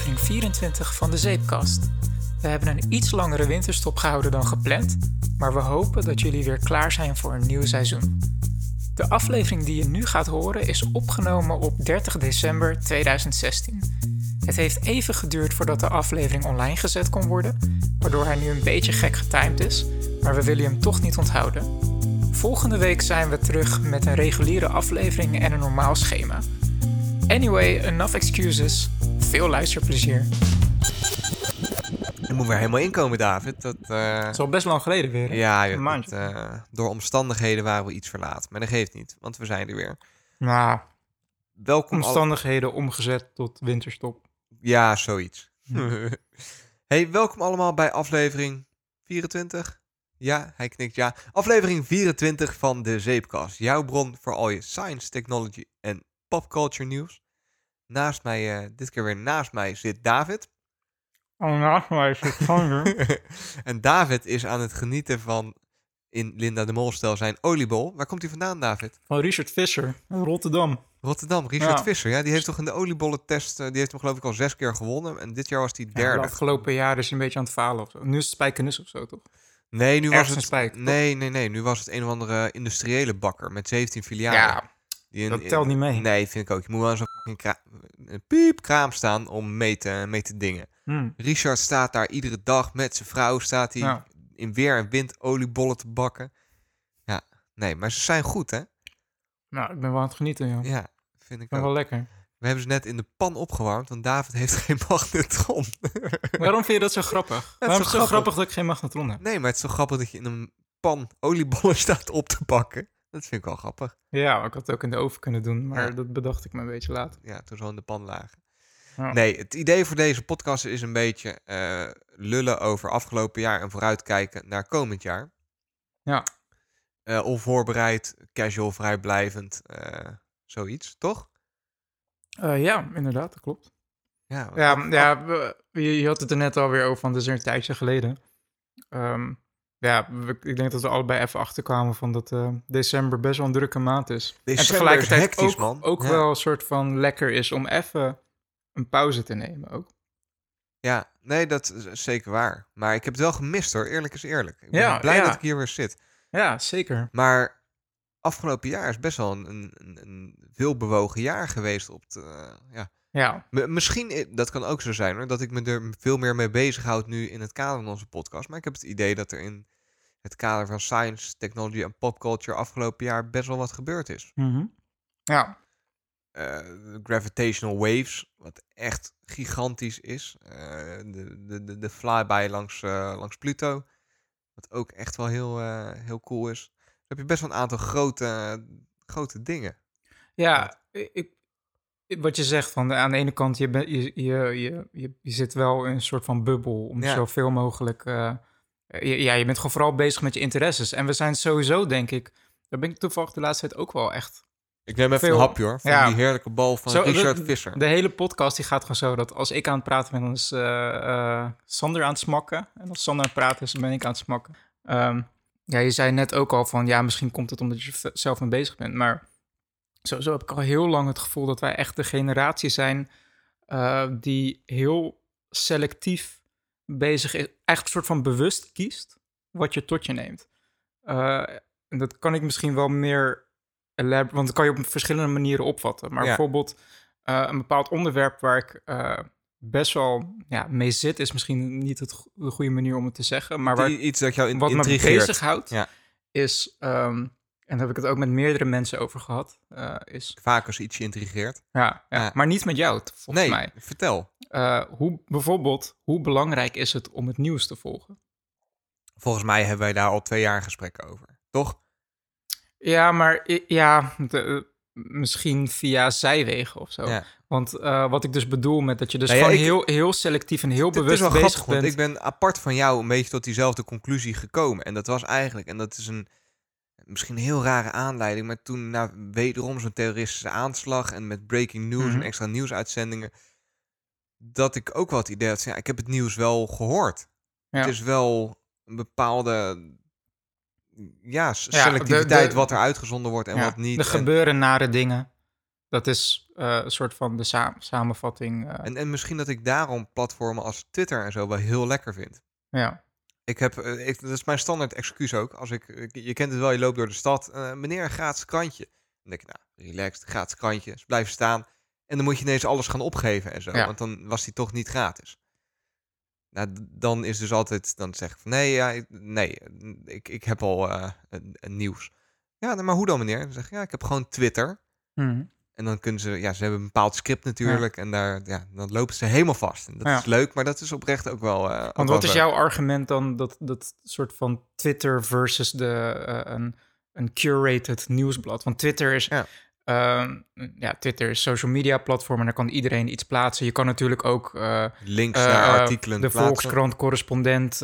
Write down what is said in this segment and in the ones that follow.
aflevering 24 van de Zeepkast. We hebben een iets langere winterstop gehouden dan gepland, maar we hopen dat jullie weer klaar zijn voor een nieuw seizoen. De aflevering die je nu gaat horen is opgenomen op 30 december 2016. Het heeft even geduurd voordat de aflevering online gezet kon worden, waardoor hij nu een beetje gek getimed is, maar we willen hem toch niet onthouden. Volgende week zijn we terug met een reguliere aflevering en een normaal schema. Anyway, enough excuses. Veel luisterplezier. Je moet weer helemaal inkomen, David. Dat, eh, Het is al best lang geleden weer. hè? ja, een maandje. dat, eh, door omstandigheden waren we iets verlaat. Maar dat geeft niet, want we zijn er weer. Nou, Welkom al- omstandigheden omgezet tot winterstop. Ja, zoiets. hey, welkom allemaal bij aflevering 24. Ja, hij knikt ja. Aflevering 24 van de Zeepkast. Jouw bron voor al je science, technology en popculture nieuws. Naast mij, eh, dit keer weer naast mij, zit David. Oh, naast mij zit Sander. en David is aan het genieten van in Linda de Molstel zijn oliebol. Waar komt hij vandaan, David? Van Richard Visser, Rotterdam. Rotterdam, Richard Ja. Visser. Ja, die heeft toch in de oliebollentest, eh, die heeft hem geloof ik al zes keer gewonnen. En dit jaar was hij Ja, derde. de afgelopen jaren is hij een beetje aan het falen of zo. Nu is het spijkenis of zo, toch? Nee, nu was het. een spijk, nee, nee, nee. Nu was het een of andere industriële bakker met 17 filialen. Ja, die dat telt niet mee. Nee, vind ik ook. Je moet wel zo'n kra- een piepkraam staan om mee te, mee te dingen. Hm. Richard staat daar iedere dag met zijn vrouw. Staat hij Ja. in weer en wind oliebollen te bakken. Ja, nee, maar ze zijn goed, hè? Nou, ik ben wel aan het genieten, joh. Ja, vind ik Ik ben ook. wel lekker. We hebben ze net in de pan opgewarmd, want David heeft geen magnetron. Waarom vind je dat zo grappig? Waarom is het zo grappig. grappig dat ik geen magnetron heb? nee, maar het is zo grappig dat je in een pan oliebollen staat op te bakken. Dat vind ik wel grappig. Ja, ik had het ook in de oven kunnen doen, maar Ja. dat bedacht ik me een beetje later. Ja, toen zo in de pan lagen. Ja. Nee, het idee voor deze podcast is een beetje eh, lullen over afgelopen jaar en vooruitkijken naar komend jaar. Ja. Eh, onvoorbereid, casual, vrijblijvend, eh, zoiets, toch? Ja, inderdaad, dat klopt. Ja, Ja, ja we- je, je had het er net alweer over, want dat is een tijdje geleden. Ehm, ja, ik denk dat we allebei even achterkwamen van dat eh, december best wel een drukke maand is. en December tegelijkertijd is hectisch, ook, man. ook Ja. wel een soort van lekker is om even een pauze te nemen ook. Ja, nee, dat is zeker waar. Maar ik heb het wel gemist hoor, eerlijk is eerlijk. Ik ben Ja, blij ja. dat ik hier weer zit. Ja, zeker. Maar afgelopen jaar is best wel een, een, een, veelbewogen jaar geweest op het, eh, ja. Ja, Misschien, i- dat kan ook zo zijn hoor, dat ik me er veel meer mee bezighoud nu in het kader van onze podcast. Maar ik heb het idee dat er in het kader van science, technology en popculture afgelopen jaar best wel wat gebeurd is. Mhm. ja. Eh, gravitational waves, wat echt gigantisch is. Eh, de, de, de, flyby langs, eh, langs Pluto, wat ook echt wel heel, eh, heel cool is. Dan heb je best wel een aantal grote, grote dingen. Ja, ik- wat je zegt van aan de ene kant, je, je, je, je, je, zit wel in een soort van bubbel om Ja. zoveel mogelijk. eh, je- ja, je bent gewoon vooral bezig met je interesses. En we zijn sowieso, denk ik, daar ben ik toevallig de laatste tijd ook wel echt. Ik neem even Veel- een hapje hoor, van ja. die heerlijke bal van Zo, Richard de- Visser. De hele podcast die gaat gewoon zo dat als ik aan het praten ben, dan is eh, eh, Sander aan het smakken. En als Sander aan het praten is, dan ben ik aan het smakken. Ehm, ja, je zei net ook al van, ja, misschien komt het omdat je zelf mee bezig bent. Maar sowieso heb ik al heel lang het gevoel dat wij echt de generatie zijn eh, die heel selectief bezig is. Eigenlijk een soort van bewust kiest wat je tot je neemt. Eh, en dat kan ik misschien wel meer want dat kan je op verschillende manieren opvatten. Maar Ja. bijvoorbeeld eh, een bepaald onderwerp waar ik best wel ja, mee zit, is misschien niet het, go- de goede manier om het te zeggen. Maar waar, Iets dat jou in, wat me intrigeert. bezighoudt, Ja. is, ehm, en daar heb ik het ook met meerdere mensen over gehad, eh, is, Vaak als iets je intrigeert. ja, maar niet met jou, volgens nee, mij. vertel. Eh, hoe, bijvoorbeeld, hoe belangrijk is het om het nieuws te volgen? Volgens mij hebben wij daar al twee jaar gesprekken over. Toch? Ja, maar ja, de- eh, misschien via zijwegen of zo. Ja. Want wat ik dus bedoel met dat je dus Nou ja, gewoon ik- heel, heel selectief en heel bewust wel bezig grappig, want bent. ik ben apart van jou een beetje tot diezelfde conclusie gekomen. En dat was eigenlijk, en dat is een misschien een heel rare aanleiding, maar toen na wederom zo'n terroristische aanslag en met breaking news Mhm. en extra nieuwsuitzendingen, dat ik ook wel het idee had, ja, ik heb het nieuws wel gehoord. Ja. Het is wel een bepaalde ja, selectiviteit de- de- wat er uitgezonden wordt en Ja, wat niet. Er En- gebeuren nare dingen. Dat is eh, een soort van de sa- samenvatting. eh, En, en misschien dat ik daarom platformen als Twitter en zo wel heel lekker vind. ja. Ik heb, eh, ik, dat is mijn standaard excuus ook. Als ik, je kent het wel, je loopt door de stad. eh, meneer, een gratis krantje. Dan denk ik, nou, relaxed, gratis krantje. Dus blijf staan. En dan moet je ineens alles gaan opgeven en zo. Ja. Want dan was die toch niet gratis. Nou, dan is dus altijd, dan zeg ik van, nee, ja, nee, ik, ik heb al eh, een, een nieuws. Ja, maar hoe dan meneer? Dan zeg ik, ja, ik heb gewoon Twitter. Mhm. En dan kunnen ze, ja, ze hebben een bepaald script natuurlijk. En daar, ja, dan lopen ze helemaal vast. En dat Ja. is leuk, maar dat is oprecht ook wel. eh, ook Want wel wat is jouw argument dan dat dat soort van Twitter versus de, eh, een, een curated nieuwsblad? Want Twitter is, Ja. Ehm, ja, Twitter is social media platform en daar kan iedereen iets plaatsen. Je kan natuurlijk ook eh, links eh, naar eh, artikelen de plaatsen. Volkskrant correspondent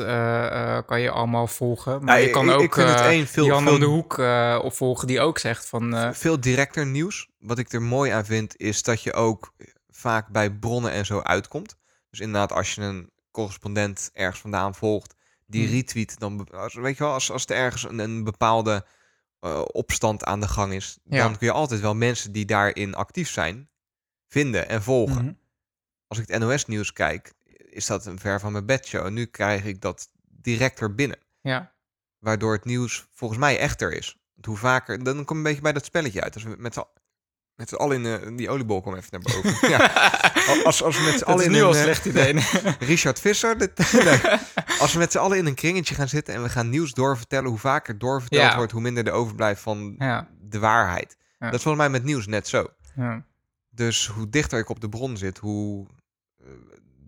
kan je allemaal volgen. Maar je kan ik- ook ik vind het één veel- Jan veel- om de Hoek opvolgen die ook zegt van... veel directer nieuws. Wat ik er mooi aan vind, is dat je ook vaak bij bronnen en zo uitkomt. Dus inderdaad, als je een correspondent ergens vandaan volgt, die Hmm. retweet, dan weet je wel, als, als er ergens een, een bepaalde eh, opstand aan de gang is, Ja. dan kun je altijd wel mensen die daarin actief zijn vinden en volgen. mhm. Als ik het NOS-nieuws kijk, is dat een ver van mijn bedshow. En nu krijg ik dat directer binnen. Ja, Waardoor het nieuws volgens mij echter is. Want hoe vaker, dan kom je een beetje bij dat spelletje uit. Als we met met z'n allen in eh, die oliebol kom even naar boven. ja. Als, als we met z'n allen is in nu een, al eh, slecht idee. Richard Visser. dit- nee. Als we met z'n allen in een kringetje gaan zitten en we gaan nieuws doorvertellen, hoe vaker doorverteld Ja. wordt, hoe minder er overblijft van ja, de waarheid. Dat is volgens mij met nieuws net zo. ja. Dus hoe dichter ik op de bron zit, hoe eh,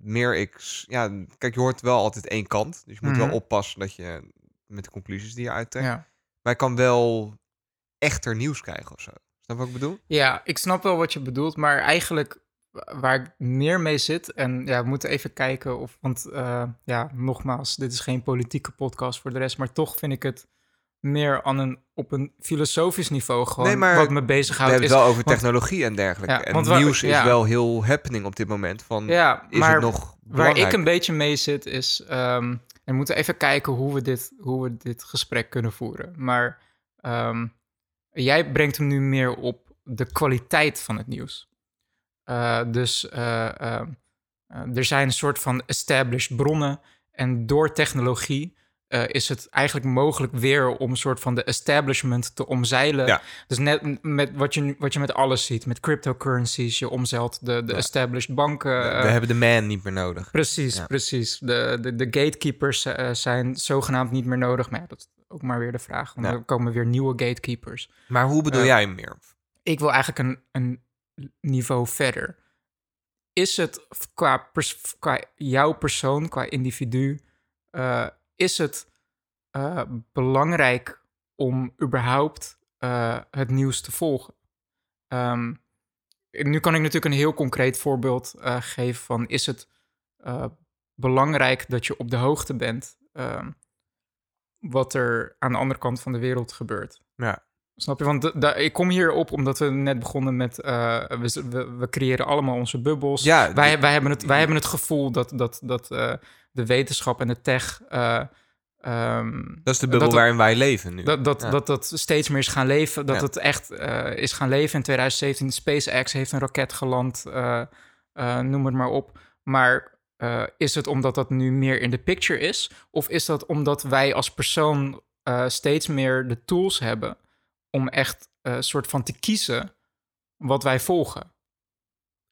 meer ik. Ja, kijk, je hoort wel altijd één kant. Dus je moet Mhm. wel oppassen dat je met de conclusies die je uittrekt. ja. Maar ik kan wel echter nieuws krijgen of zo. Snap wat ik bedoel? Ja, ik snap wel wat je bedoelt, maar eigenlijk wa- waar ik meer mee zit, en ja, we moeten even kijken of, want eh, ja, nogmaals, dit is geen politieke podcast voor de rest, maar toch vind ik het meer aan een, op een filosofisch niveau gewoon Nee, maar wat me We bezighoudt. hebben Is, het wel over want- technologie en dergelijke. Ja, en want waar- nieuws is wel heel happening op dit moment. Van, ja, is maar het nog waar belangrijk? ik een beetje mee zit is, ehm, en we moeten even kijken hoe we dit, hoe we dit gesprek kunnen voeren. Maar ehm, jij brengt hem nu meer op de kwaliteit van het nieuws. Eh, dus eh, eh, er zijn een soort van established bronnen. En door technologie is het eigenlijk mogelijk weer om een soort van de establishment te omzeilen. Ja. Dus net met wat je, wat je met alles ziet, met cryptocurrencies, je omzeilt de, de Ja. established banken. we, we hebben de man niet meer nodig. Precies, Ja. precies. De, de, de gatekeepers zijn zogenaamd niet meer nodig. Maar ja, dat ook maar weer de vraag. Want Ja. er komen weer nieuwe gatekeepers. Maar hoe bedoel Eh, jij meer? Ik wil eigenlijk een, een niveau verder. Is het qua, pers- qua jouw persoon, qua individu, eh, is het eh, belangrijk om überhaupt het nieuws te volgen? Ehm, nu kan ik natuurlijk een heel concreet voorbeeld geven van is het belangrijk dat je op de hoogte bent ehm, wat er aan de andere kant van de wereld gebeurt. Ja. Snap je? Want ik kom hier op omdat we net begonnen met... eh, we, we, we creëren allemaal onze bubbels. Ja, wij, wij, hebben het, wij hebben het gevoel dat, dat, dat eh, de wetenschap en de tech... eh, ehm, Dat is de bubbel dat- waarin wij leven nu. dat, dat, Ja. dat dat steeds meer is gaan leven. Dat Ja. het echt is gaan leven. In 2017 SpaceX heeft een raket geland. noem het maar op. Maar eh, is het omdat dat nu meer in de picture is? Of is dat omdat wij als persoon eh, steeds meer de tools hebben... om echt een soort van te kiezen wat wij volgen?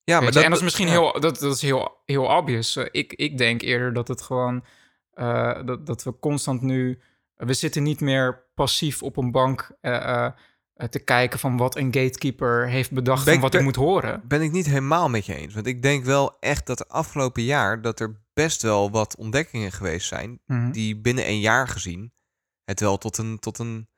ja, Weet je, en dat is dat- misschien ja. heel, dat, dat is heel, heel obvious. Eh, ik, ik denk eerder dat het gewoon, eh, dat, dat we constant nu, we zitten niet meer passief op een bank eh, eh, eh, te kijken van wat een gatekeeper heeft bedacht Ben ik- wat ik moet horen. ben ik niet helemaal met je eens. Want ik denk wel echt dat de afgelopen jaar... dat er best wel wat ontdekkingen geweest zijn... Mhm. die binnen een jaar gezien... het wel tot een, tot een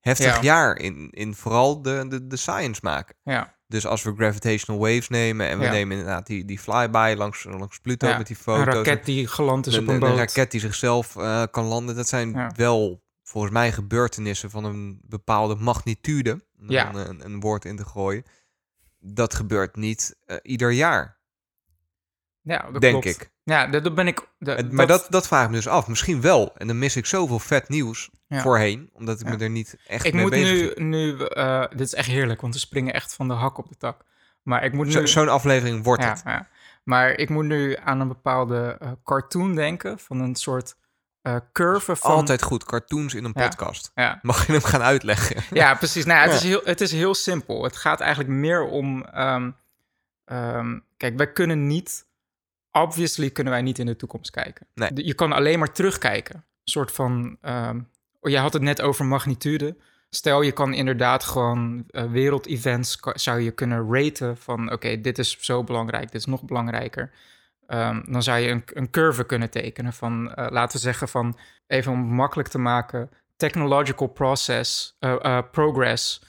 heftig Ja. jaar in, in vooral de, de, de science maken. Ja, Dus als we gravitational waves nemen... en we Ja. nemen inderdaad die, die flyby langs, langs Pluto Ja, met die een foto's... raket die geland is een, op een een boot. raket die zichzelf eh, kan landen. Dat zijn wel volgens mij gebeurtenissen van een bepaalde magnitude. Ja. een, een woord in te gooien. Dat gebeurt niet eh, ieder jaar, Ja, dat denk klopt. ik. Ja, dat, ben ik. dat- maar dat, dat vraag ik me dus af. Misschien wel. En dan mis ik zoveel vet nieuws Ja. voorheen. Omdat ik Ja. me er niet echt ik mee moet bezig nu, nu eh, dit is echt heerlijk, want we springen echt van de hak op de tak. Maar ik moet Zo- nu... Zo'n aflevering wordt het. ja. Maar ik moet nu aan een bepaalde eh, cartoon denken. Van een soort eh, curve van... Altijd goed, cartoons in een Ja. podcast. Ja, Mag je hem gaan uitleggen? ja precies. Nou, ja, het, Ja. Is heel, het is heel simpel. Het gaat eigenlijk meer om... ehm, ehm, kijk, wij kunnen niet... Obviously kunnen wij niet in de toekomst kijken. Nee. Je kan alleen maar terugkijken. Een soort van... ehm oh, je had het net over magnitude. Stel, je kan inderdaad gewoon eh, wereldevents... zou je kunnen raten van... oké, dit is zo belangrijk, dit is nog belangrijker. Ehm, dan zou je een, een curve kunnen tekenen van... eh, laten we zeggen van... even om het makkelijk te maken... technological process, eh, eh, progress...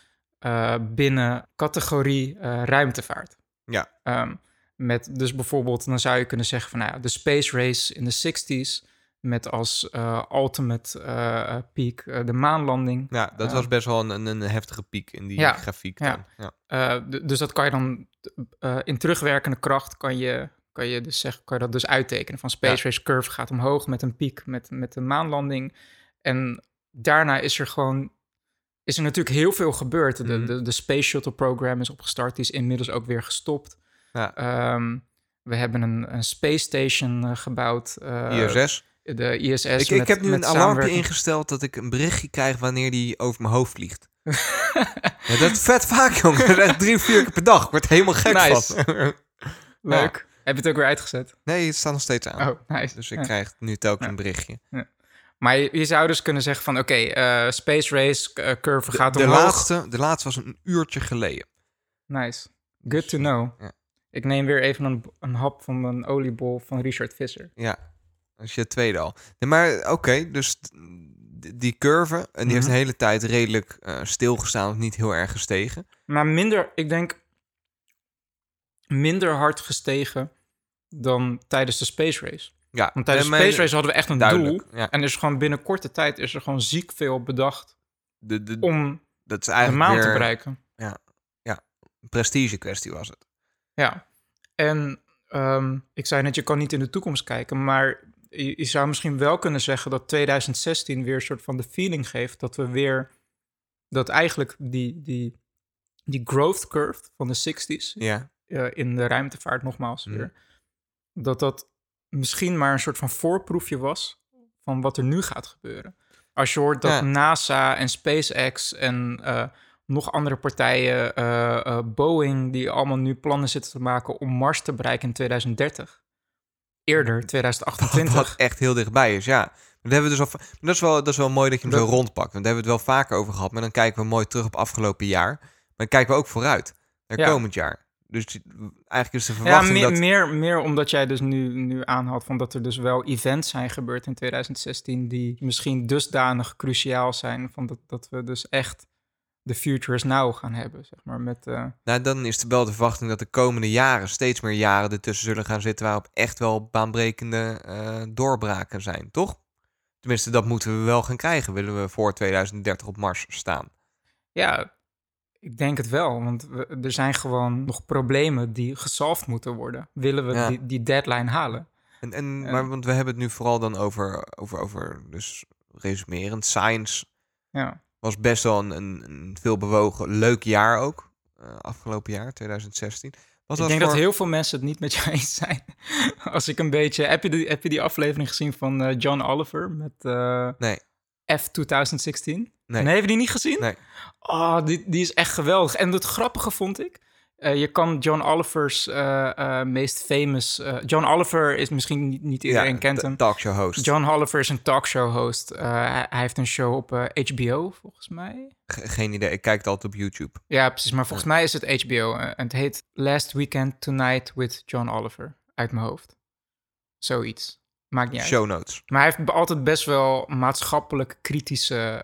binnen categorie ruimtevaart. Ja. Ehm, met dus bijvoorbeeld, dan zou je kunnen zeggen van nou ja, de space race in de 60s met als ultimate peak de maanlanding. Ja, dat Ja. was best wel een, een, heftige piek in die Ja, grafiek. ja. Dan. Ja. D- dus dat kan je dan in terugwerkende kracht kan je, kan je dus zeggen, kan je dat dus uittekenen. Van space race curve gaat omhoog met een piek met, met een maanlanding. En daarna is er gewoon is er natuurlijk heel veel gebeurd. De, Mhm. de, de Space Shuttle program is opgestart, die is inmiddels ook weer gestopt. Ja. Ehm, we hebben een, een space station eh, gebouwd. eh, ISS. De ISS. Ik, met, ik heb nu een alarmpje samenwerking. ingesteld dat ik een berichtje krijg wanneer die over mijn hoofd vliegt. ja, dat is vet vaak, jongen. Echt drie, vier keer per dag. Ik word helemaal gek Nice. van. Leuk. Heb je het ook weer uitgezet? nee, het staat nog steeds aan. Oh, nice. Dus ik Ja. krijg nu telkens Ja. een berichtje. Maar je, je zou dus kunnen zeggen van... Oké, eh, space race eh, curve gaat De, omhoog. laatste, de laatste was een uurtje geleden. Nice. Good to know. Ja. Ik neem weer even een, een hap van een oliebol van Richard Visser. Ja, dat is je tweede al. Nee, maar oké, dus die curve, en die heeft Mhm. de hele tijd redelijk eh, stilgestaan of niet heel erg gestegen. Maar minder, ik denk... Minder hard gestegen dan tijdens de space race. Ja, Want tijdens de space race hadden we echt een duidelijk. doel. Ja, En is gewoon binnen korte tijd is er gewoon ziek veel bedacht de, de, om dat is de eigenlijk maan weer te bereiken. een prestige kwestie was het. Ja, en ehm, ik zei net, je kan niet in de toekomst kijken, maar je, je zou misschien wel kunnen zeggen dat 2016 weer een soort van de feeling geeft dat we weer, dat eigenlijk die, die, die growth curve van de 60s Ja, eh, in de ruimtevaart nogmaals Mhm. weer, dat dat misschien maar een soort van voorproefje was van wat er nu gaat gebeuren. Als je hoort dat Ja. NASA en SpaceX en eh, nog andere partijen, eh, eh, Boeing, die allemaal nu plannen zitten te maken om Mars te bereiken in 2030. Eerder, Wat 2028. echt heel dichtbij is, ja. Dat, hebben we dus al, dat, is wel, dat is wel mooi dat je hem Dat- zo rondpakt. Want daar hebben we het wel vaker over gehad. Maar dan kijken we mooi terug op afgelopen jaar. Maar dan kijken we ook vooruit naar Ja. komend jaar. Dus eigenlijk is de Ja, verwachting meer, dat... meer, meer omdat jij dus nu, nu aanhaalt van dat er dus wel events zijn gebeurd in 2016 die misschien dusdanig cruciaal zijn van dat, dat we dus echt de future is now gaan hebben, zeg maar. Met, eh, Nou, dan is er wel de verwachting dat de komende jaren steeds meer jaren ertussen zullen gaan zitten waarop echt wel baanbrekende eh, doorbraken zijn, toch? Tenminste, dat moeten we wel gaan krijgen, willen we voor 2030 op Mars staan. ja, ik denk het wel, want we- er zijn gewoon nog problemen die gesolved moeten worden. Willen we Ja. die, die deadline halen? En, en, Ja. Maar want we hebben het nu vooral dan over, over, over dus resumerend, science Ja. was best wel een, een, een veel bewogen, leuk jaar ook. eh, afgelopen jaar, 2016. Wat ik denk voor... dat heel veel mensen het niet met je eens zijn. Als ik een beetje... Heb je die, heb je die aflevering gezien van eh, John Oliver met eh, Nee, F 2016? Nee. Nee, heb je die niet gezien? Nee. Oh, die, die is echt geweldig. En het grappige vond ik... eh, je kan John Oliver's eh, meest famous... John Oliver is misschien niet, niet iedereen kent hem. Talkshow host. John Oliver is een talkshow host. Hij, hij heeft een show op HBO, volgens mij. Ge- geen idee, ik kijk het altijd op YouTube. Ja, precies. Maar volgens mij is het HBO. en het heet Last Weekend Tonight with John Oliver. Uit mijn hoofd. Zoiets. Maakt niet uit. Show notes. Maar hij heeft altijd best wel maatschappelijk kritische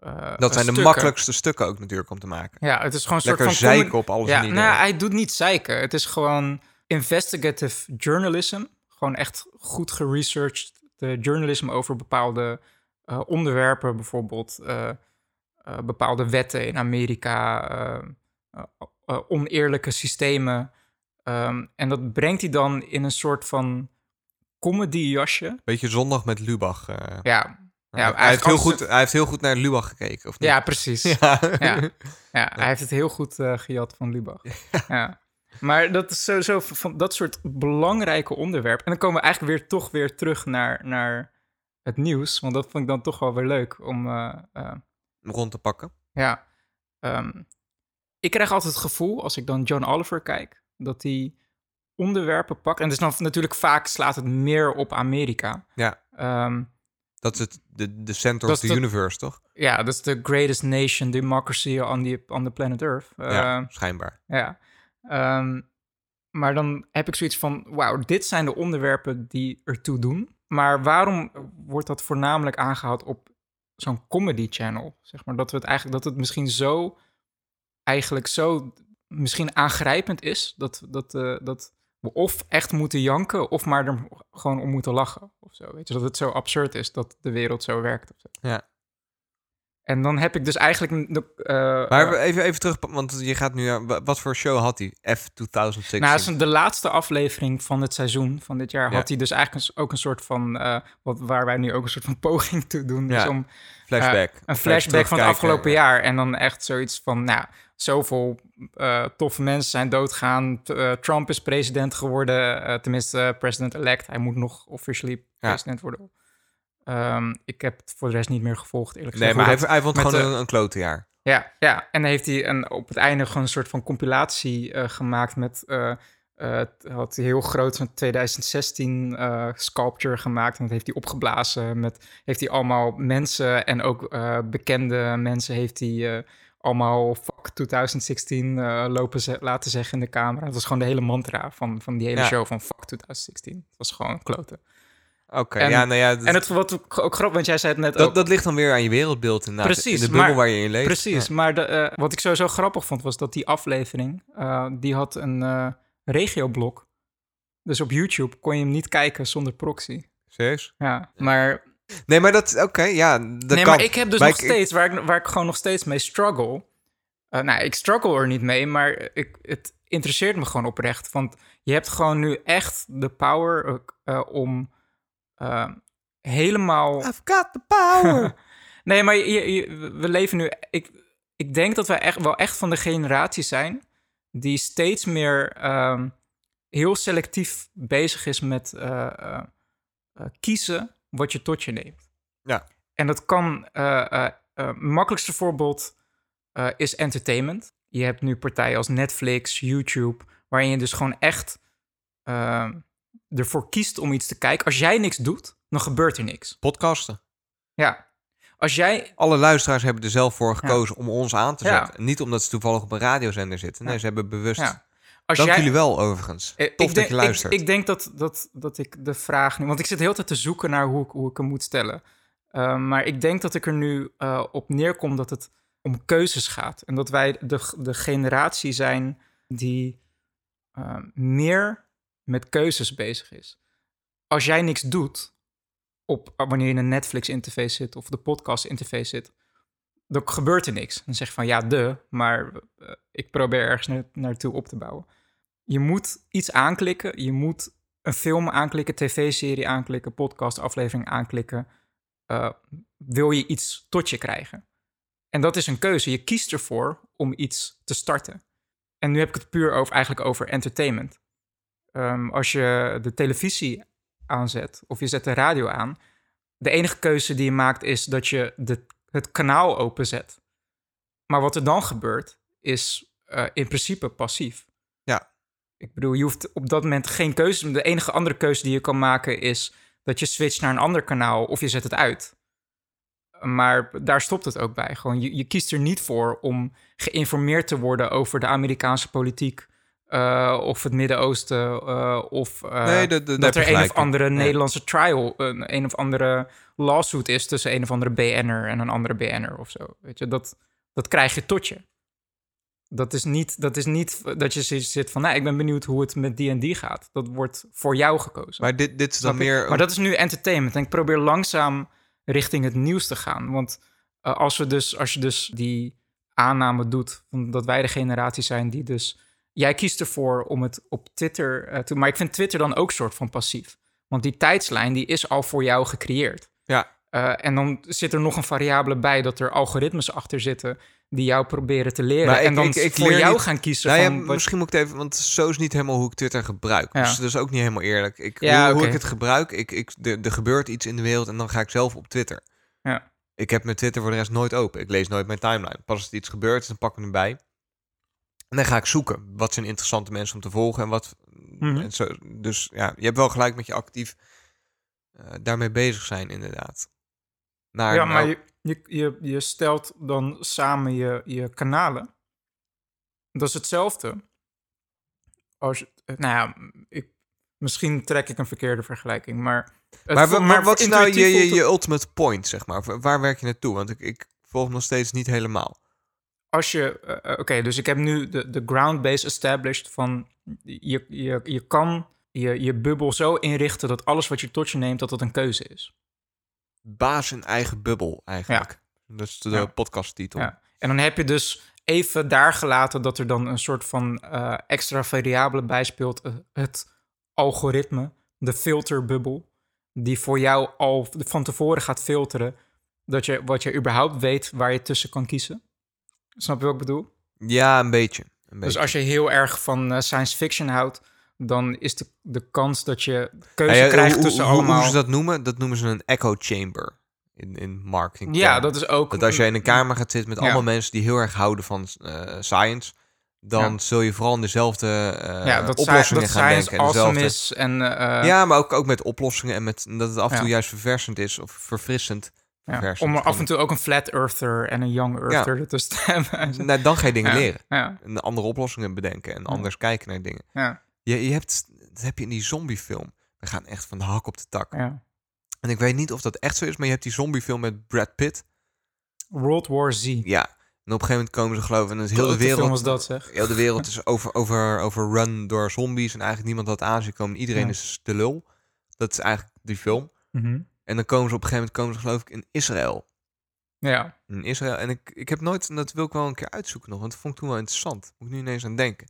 eh, Dat zijn de makkelijkste stukken ook natuurlijk om te maken. Ja, het is gewoon een Lekker soort van... zeiken op alles Ja, en nou, hij doet niet zeiken. Het is gewoon investigative journalism. Gewoon echt goed geresearched de journalism over bepaalde eh, onderwerpen. Bijvoorbeeld eh, bepaalde wetten in Amerika. oneerlijke systemen. Ehm, en dat brengt hij dan in een soort van comedy jasje. Beetje zondag met Lubach. eh. Ja, hij, heeft heel goed, hij heeft heel goed naar Lubach gekeken, of niet? Ja, precies. Ja. Ja. Ja, hij heeft het heel goed eh, gejat van Lubach. Ja. Maar dat is sowieso van dat soort belangrijke onderwerpen. En dan komen we eigenlijk weer toch weer terug naar, naar het nieuws. Want dat vond ik dan toch wel weer leuk om... eh, eh, rond te pakken. ja, ehm, ik krijg altijd het gevoel als ik dan John Oliver kijk... dat hij onderwerpen pakt. En is dan natuurlijk vaak slaat het meer op Amerika. Ja. Ehm, Dat is het, de, de center of the de- universe, toch? ja, dat is de greatest nation democracy on the, on the planet Earth. ja, Ehm, schijnbaar. Ja. Ehm, maar dan heb ik zoiets van: wauw, dit zijn de onderwerpen die ertoe doen. Maar waarom wordt dat voornamelijk aangehaald op zo'n comedy channel? Zeg maar dat we het eigenlijk dat het misschien zo eigenlijk zo misschien aangrijpend is dat dat eh, dat of echt moeten janken of maar er gewoon om moeten lachen of zo. Weet je dat het zo absurd is dat de wereld zo werkt of zo. Ja. En dan heb ik dus eigenlijk een- de, eh, Maar eh, even, even terug, want je gaat nu... Wat voor show had hij? F2016. Nou, zijn- de laatste aflevering van het seizoen van dit jaar Ja. had hij dus eigenlijk een ook een soort van, eh, wat, waar wij nu ook een soort van poging toe doen. Dus om flashback. een Even flashback van het afgelopen jaar. En dan echt zoiets van, nou, zoveel eh, toffe mensen zijn doodgaan. Eh, Trump is president geworden, eh, tenminste president-elect. Hij moet nog officially Ja. president worden. Ehm, ik heb het voor de rest niet meer gevolgd, eerlijk Nee, gezegd. maar hoe hij, hij vond gewoon een, een klote jaar. ja, ja, en dan heeft hij een, op het einde gewoon een soort van compilatie gemaakt met... had hij heel groot zo'n 2016 eh, sculpture gemaakt. En dat heeft hij opgeblazen. Met, heeft hij allemaal mensen en ook bekende mensen heeft hij allemaal fuck 2016 eh, lopen ze- laten zeggen in de camera. Dat was gewoon de hele mantra van, van die hele Ja. show van fuck 2016. Het was gewoon kloten. Oké, ja, nou ja... dat- En het wat ook grappig, want jij zei het net ook. dat, dat ligt dan weer aan je wereldbeeld inderdaad. Precies, in de bubbel maar- waar je in leeft. Precies, Ja. maar de, eh, wat ik sowieso grappig vond was dat die aflevering, eh, die had een regioblok. Dus op YouTube kon je hem niet kijken zonder proxy. Serieus? Ja, maar, Nee, maar dat... Oké, ja, dat nee, kan. maar ik heb dus Maar nog ik- steeds, waar ik, waar ik gewoon nog steeds mee struggle. Eh, nou, ik struggle er niet mee, maar ik, het interesseert me gewoon oprecht. Want je hebt gewoon nu echt de power ook, eh, om eh, helemaal I've got the power. nee, maar je, je- we leven nu. Ik, ik denk dat wij echt wel echt van de generatie zijn die steeds meer ehm, heel selectief bezig is met eh, eh, eh, kiezen wat je tot je neemt. Ja. En dat kan. eh, makkelijkste voorbeeld is entertainment. Je hebt nu partijen als Netflix, YouTube, waarin je dus gewoon echt ervoor kiest om iets te kijken. Als jij niks doet, dan gebeurt er niks. Podcasten. Ja. Als jij. Alle luisteraars hebben er zelf voor gekozen om ons aan te Ja. zetten. Niet omdat ze toevallig op een radiozender zitten. Nee, Ja. ze hebben bewust... Als Dank jij, jullie wel, overigens. Eh, Tof ik dat je luistert. Ik, ik denk dat, dat, dat ik de vraag nu... Want ik zit heel de tijd te zoeken naar hoe ik, hoe ik hem moet stellen. Uh, maar ik denk dat ik er nu uh, op neerkom dat het om keuzes gaat. En dat wij de, de generatie zijn die uh, meer met keuzes bezig is. Als jij niks doet, op, wanneer je in een Netflix-interface zit of de podcast-interface zit, dan gebeurt er niks. Dan zeg je van ja, de, maar ik probeer ergens na, naartoe op te bouwen. Je moet iets aanklikken, je moet een film aanklikken, tv-serie aanklikken, podcast-aflevering aanklikken. Uh, wil je iets tot je krijgen? En dat is een keuze. Je kiest ervoor om iets te starten. En nu heb ik het puur over, eigenlijk over entertainment. Um, als je de televisie aanzet of je zet de radio aan, de enige keuze die je maakt is dat je de, het kanaal openzet. Maar wat er dan gebeurt, is uh, in principe passief. Ik bedoel, je hoeft op dat moment geen keuze. De enige andere keuze die je kan maken is dat je switcht naar een ander kanaal of je zet het uit. Maar daar stopt het ook bij. Gewoon, je, je kiest er niet voor om geïnformeerd te worden over de Amerikaanse politiek. Uh, of het Midden-Oosten. Uh, of uh, nee, dat er een of andere. Nederlandse trial. Een, een of andere lawsuit is tussen een of andere BN'er en een andere BN'er of zo. Weet je, dat, dat krijg je tot je. Dat is, niet, dat is niet dat je zit van, nou, ik ben benieuwd hoe het met die en die gaat. Dat wordt voor jou gekozen. Maar dit, dit is dan meer... Maar dat is nu entertainment. En ik probeer langzaam richting het nieuws te gaan. Want uh, als, we dus, als je dus die aanname doet... dat wij de generatie zijn die dus... Jij kiest ervoor om het op Twitter uh, te... Maar ik vind Twitter dan ook soort van passief. Want die tijdslijn die is al voor jou gecreëerd. Ja. Eh, en dan zit er nog een variabele bij dat er algoritmes achter zitten die jou proberen te leren. Maar ik- en dan ik- ik voor jou niet- gaan kiezen Nou ja, van... wat- misschien moet ik het even, want zo is niet helemaal hoe ik Twitter gebruik. Ja. Dus dat is ook niet helemaal eerlijk. Ik, Ja, hoe, ik het gebruik, ik, ik, er, gebeurt iets in de wereld en dan ga ik zelf op Twitter. Ja. Ik heb mijn Twitter voor de rest nooit open. Ik lees nooit mijn timeline. Pas als er iets gebeurt, dan pak ik hem erbij. En dan ga ik zoeken. Wat zijn interessante mensen om te volgen en wat... Mhm. en zo, dus ja, je hebt wel gelijk met je actief eh, daarmee bezig zijn, inderdaad. Ja, maar je, je, je, je stelt dan samen je, je kanalen. Dat is hetzelfde. Als, eh, nou ja, ik, misschien trek ik een verkeerde vergelijking, maar... Maar, wat is nou je, je, je ultimate point, zeg maar? Waar werk je naartoe? Want ik, ik volg nog steeds niet helemaal. als je, eh, eh, oké, dus ik heb nu de, de ground base established van je, je, je kan je, je bubbel zo inrichten dat alles wat je tot je neemt, dat dat een keuze is. Baas in eigen bubbel, eigenlijk. Dat is de Ja. podcasttitel. Ja. En dan heb je dus even daar gelaten dat er dan een soort van eh, extra variabele bijspeelt. eh, het algoritme, de filterbubbel, die voor jou al van tevoren gaat filteren dat je, wat je überhaupt weet waar je tussen kan kiezen. Snap je wat ik bedoel? Ja, een beetje. Een Dus beetje. als je heel erg van eh, science fiction houdt, dan is de, de kans dat je keuze ja, krijgt hoe, tussen hoe, hoe allemaal... ze dat noemen, dat noemen ze een echo chamber in, in marketing. ja, dat is ook... Dat als je in een kamer gaat zitten met Ja. allemaal mensen die heel erg houden van eh, science, dan Ja. zul je vooral in dezelfde eh, ja, dat oplossingen dat gaan denken. en dezelfde- awesome is en... eh, ja, maar ook, ook met oplossingen en met dat het af en toe Ja. juist verversend is of verfrissend. ja, om er af en toe ook een flat earther en een young earther ertussen te hebben. Nou, dan ga je dingen Ja. leren. Ja, En andere oplossingen bedenken en Ja. anders kijken naar dingen. Je, je hebt, dat heb je in die zombiefilm. We gaan echt van de hak op de tak. ja. En ik weet niet of dat echt zo is, maar je hebt die zombiefilm met Brad Pitt. World War Z. Ja. En op een gegeven moment komen ze geloof ik, en het film wereld... was dat, zeg. Heel de wereld is over, over, overrun door zombies en eigenlijk niemand had aanzien komen. Iedereen Ja. is de lul. Dat is eigenlijk die film. Mhm. En dan komen ze op een gegeven moment komen ze geloof ik in Israël. Ja, In Israël. En ik, ik heb nooit, en dat wil ik wel een keer uitzoeken nog, want dat vond ik toen wel interessant. Moet ik nu ineens aan denken.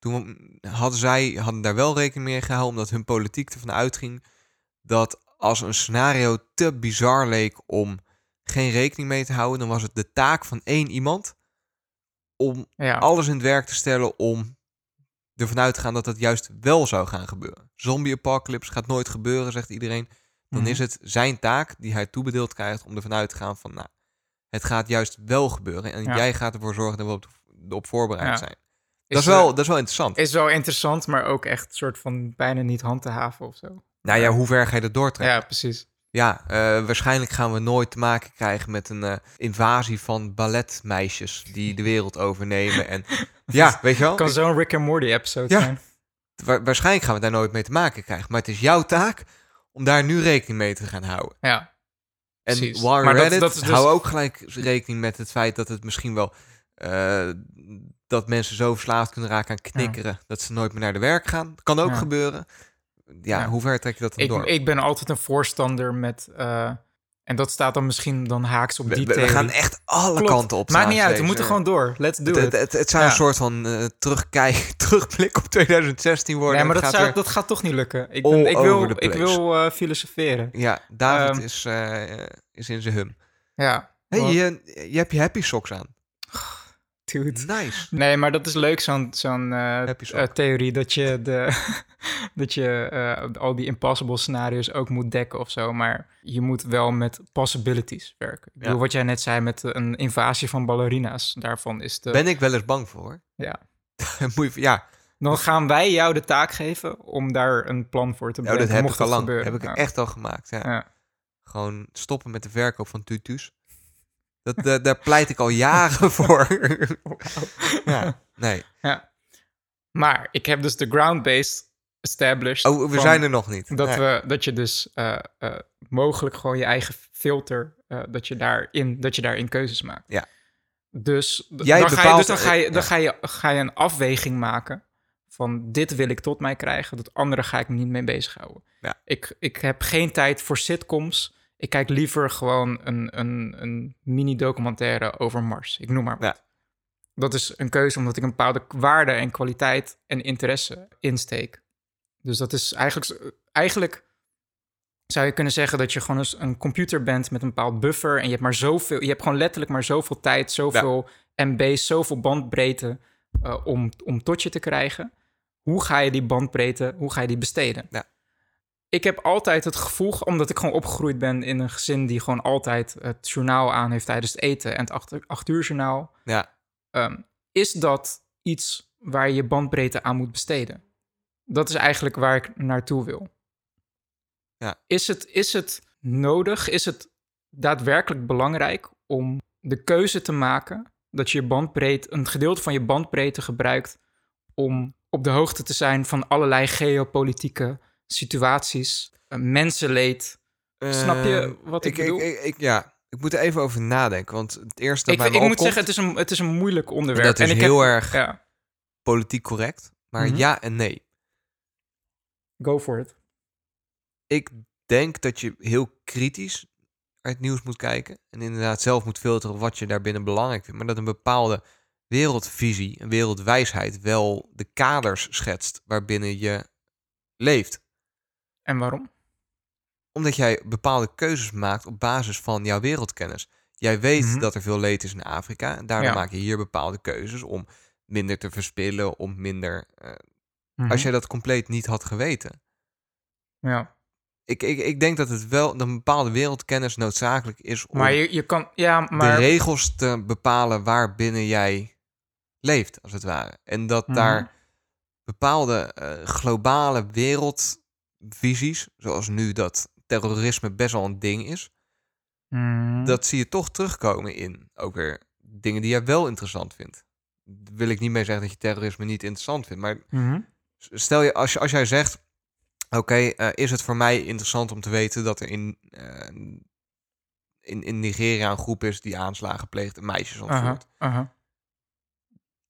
Toen hadden zij hadden daar wel rekening mee gehouden, omdat hun politiek ervan uitging dat als een scenario te bizar leek om geen rekening mee te houden, dan was het de taak van één iemand om ja. alles in het werk te stellen om ervan uit te gaan dat dat juist wel zou gaan gebeuren. Zombie apocalypse gaat nooit gebeuren, zegt iedereen. Dan Mhm. is het zijn taak die hij toebedeeld krijgt om ervan uit te gaan van, nou, het gaat juist wel gebeuren en Ja. jij gaat ervoor zorgen dat we op, op voorbereid Ja. zijn. Dat is, wel, dat is wel interessant. Is wel interessant, maar ook echt soort van bijna niet hand te haven of zo. nou ja, hoe ver ga je dat doortrekken? Ja, precies. Ja, eh, waarschijnlijk gaan we nooit te maken krijgen met een eh, invasie van balletmeisjes die de wereld overnemen. En ja, weet je wel? kan zo'n Rick and Morty episode Ja. zijn. Wa- waarschijnlijk gaan we daar nooit mee te maken krijgen. Maar het is jouw taak om daar nu rekening mee te gaan houden. Ja, En Precies. while Maar you're dat- dus- hou ook gelijk rekening met het feit dat het misschien wel... eh, dat mensen zo verslaafd kunnen raken aan knikkeren... dat ze nooit meer naar de werk gaan. Kan ook Ja. gebeuren. Ja, hoe ver trek je dat dan ik, door? ik ben altijd een voorstander met... eh, en dat staat dan misschien dan haaks op die we- we gaan echt alle Klopt. kanten op. Maakt niet uit, we moeten gewoon door. Let's do Het, it. het, het, het zou Ja. een soort van terugkijk, terugblik op 2016 worden. Nee, maar dat, gaat zou, dat gaat toch niet lukken. Ik, ben, ik wil, ik wil eh, filosoferen. Ja, David Ehm, is, is in zijn hum. Ja. hey, je, je hebt je happy socks aan. Nice. Nee, maar dat is leuk, zo'n zo'n eh, eh, theorie dat je, de, dat je eh, al die impossible scenario's ook moet dekken of zo. Maar je moet wel met possibilities werken. Ik bedoel, wat jij net zei met een invasie van ballerina's. Daarvan is de... Ben ik wel eens bang voor. hoor. Ja. Moet je, ja, Dan gaan wij jou de taak geven om daar een plan voor te nou, bedenken. dat heb mocht ik al lang. gebeuren. Heb ik Ja. echt al gemaakt. Ja. Ja. Gewoon stoppen met de verkoop van tutus. Dat, da- daar pleit ik al jaren voor. ja, nee. Maar ik heb dus de ground-based established. Oh, we zijn er nog niet. Dat, Nee. we, dat je dus eh, eh, mogelijk gewoon je eigen filter, eh, dat, je daarin, dat je daarin keuzes maakt. Ja. Dus, Jij dan, ga je, dus dan, ga je, dan ja. ga, je, ga je een afweging maken van dit wil ik tot mij krijgen, dat andere ga ik me niet mee bezighouden. Ja. Ik, ik heb geen tijd voor sitcoms. Ik kijk liever gewoon een, een, een mini-documentaire over Mars. Ik noem maar wat. Ja. Dat is een keuze omdat ik een bepaalde waarde en kwaliteit en interesse insteek. Dus dat is eigenlijk, eigenlijk zou je kunnen zeggen dat je gewoon eens een computer bent met een bepaald buffer en je hebt maar zoveel, je hebt gewoon letterlijk maar zoveel tijd, zoveel MB's, zoveel bandbreedte uh, om, om tot je te krijgen. Hoe ga je die bandbreedte, hoe ga je die besteden? Ja. Ik heb altijd het gevoel, omdat ik gewoon opgegroeid ben in een gezin die gewoon altijd het journaal aan heeft tijdens het eten en het acht, acht uur journaal. Ja. Um, is dat iets waar je je bandbreedte aan moet besteden? Dat is eigenlijk waar ik naartoe wil. Ja. Is, het, is het nodig, is het daadwerkelijk belangrijk om de keuze te maken dat je, je bandbreedte, een gedeelte van je bandbreedte gebruikt om op de hoogte te zijn van allerlei geopolitieke situaties, uh, mensenleed. Snap je Ehm, wat ik, bedoel? Ik, ik, ja, ik moet er even over nadenken. Want het eerste dat ik, bij ik moet zeggen, het is, een, het is een moeilijk onderwerp. dat is ik heel heb, erg Ja, politiek correct. Maar Mhm. ja en nee. go for it. Ik denk dat je heel kritisch naar het nieuws moet kijken. En inderdaad zelf moet filteren wat je daarbinnen belangrijk vindt. Maar dat een bepaalde wereldvisie, een wereldwijsheid wel de kaders schetst waarbinnen je leeft. En waarom? Omdat jij bepaalde keuzes maakt op basis van jouw wereldkennis. Jij weet Mhm. dat er veel leed is in Afrika. En daardoor Ja. maak je hier bepaalde keuzes om minder te verspillen, om minder. eh, Mhm. Als jij dat compleet niet had geweten. Ja. Ik, ik, ik denk dat het wel dat een bepaalde wereldkennis noodzakelijk is om Maar je, je kan... Ja, de maar... regels te bepalen waarbinnen jij leeft, als het ware. En dat Mhm. daar bepaalde eh, globale wereldvisies, zoals nu dat terrorisme best wel een ding is, Mhm. dat zie je toch terugkomen in ook weer dingen die jij wel interessant vindt. Daar wil ik niet mee zeggen dat je terrorisme niet interessant vindt, maar Mhm. stel je, als, je, als jij zegt, oké, eh, is het voor mij interessant om te weten dat er in, eh, in, in Nigeria een groep is die aanslagen pleegt en meisjes ontvoert.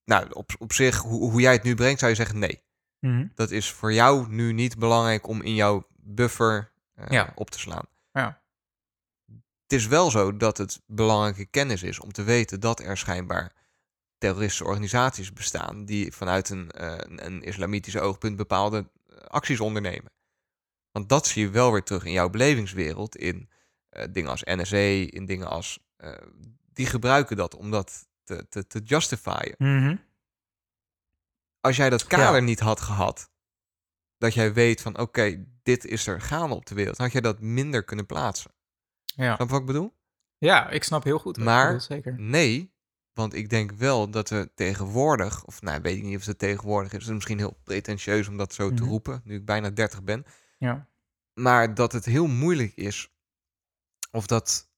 Nou, op, op zich, hoe, hoe jij het nu brengt, zou je zeggen nee. Mhm. Dat is voor jou nu niet belangrijk om in jouw buffer eh, Ja. op te slaan. Ja. Het is wel zo dat het belangrijke kennis is om te weten dat er schijnbaar terroristische organisaties bestaan die vanuit een, eh, een, islamitisch oogpunt bepaalde eh, acties ondernemen. Want dat zie je wel weer terug in jouw belevingswereld, in dingen als NSA, in dingen als... die gebruiken dat om dat te, te, te justifyen. Als jij dat kader niet had gehad, dat jij weet van oké, dit is er gaande op de wereld, had jij dat minder kunnen plaatsen. Ja. Snap wat ik bedoel? ja, ik snap heel goed. Maar- zeker. Nee, want ik denk wel dat we tegenwoordig, of nou weet ik niet of het tegenwoordig is, het is misschien heel pretentieus om dat zo te Mhm. roepen, nu ik bijna 30 ben, Ja. maar dat het heel moeilijk is, of dat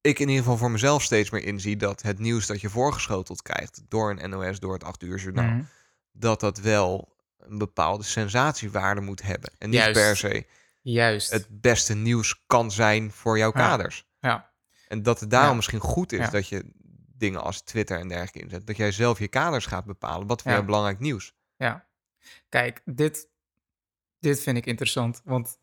ik in ieder geval voor mezelf steeds meer inzie dat het nieuws dat je voorgeschoteld krijgt door een NOS, door het 8 uur journaal, Mhm. Dat dat wel een bepaalde sensatiewaarde moet hebben. En niet Juist. per se Juist. het beste nieuws kan zijn voor jouw kaders. Ja. En dat het daarom Ja. misschien goed is Ja. dat je dingen als Twitter en dergelijke inzet. Dat jij zelf je kaders gaat bepalen. Wat Ja. jij belangrijk nieuws? Ja. Kijk, dit, dit vind ik interessant. Want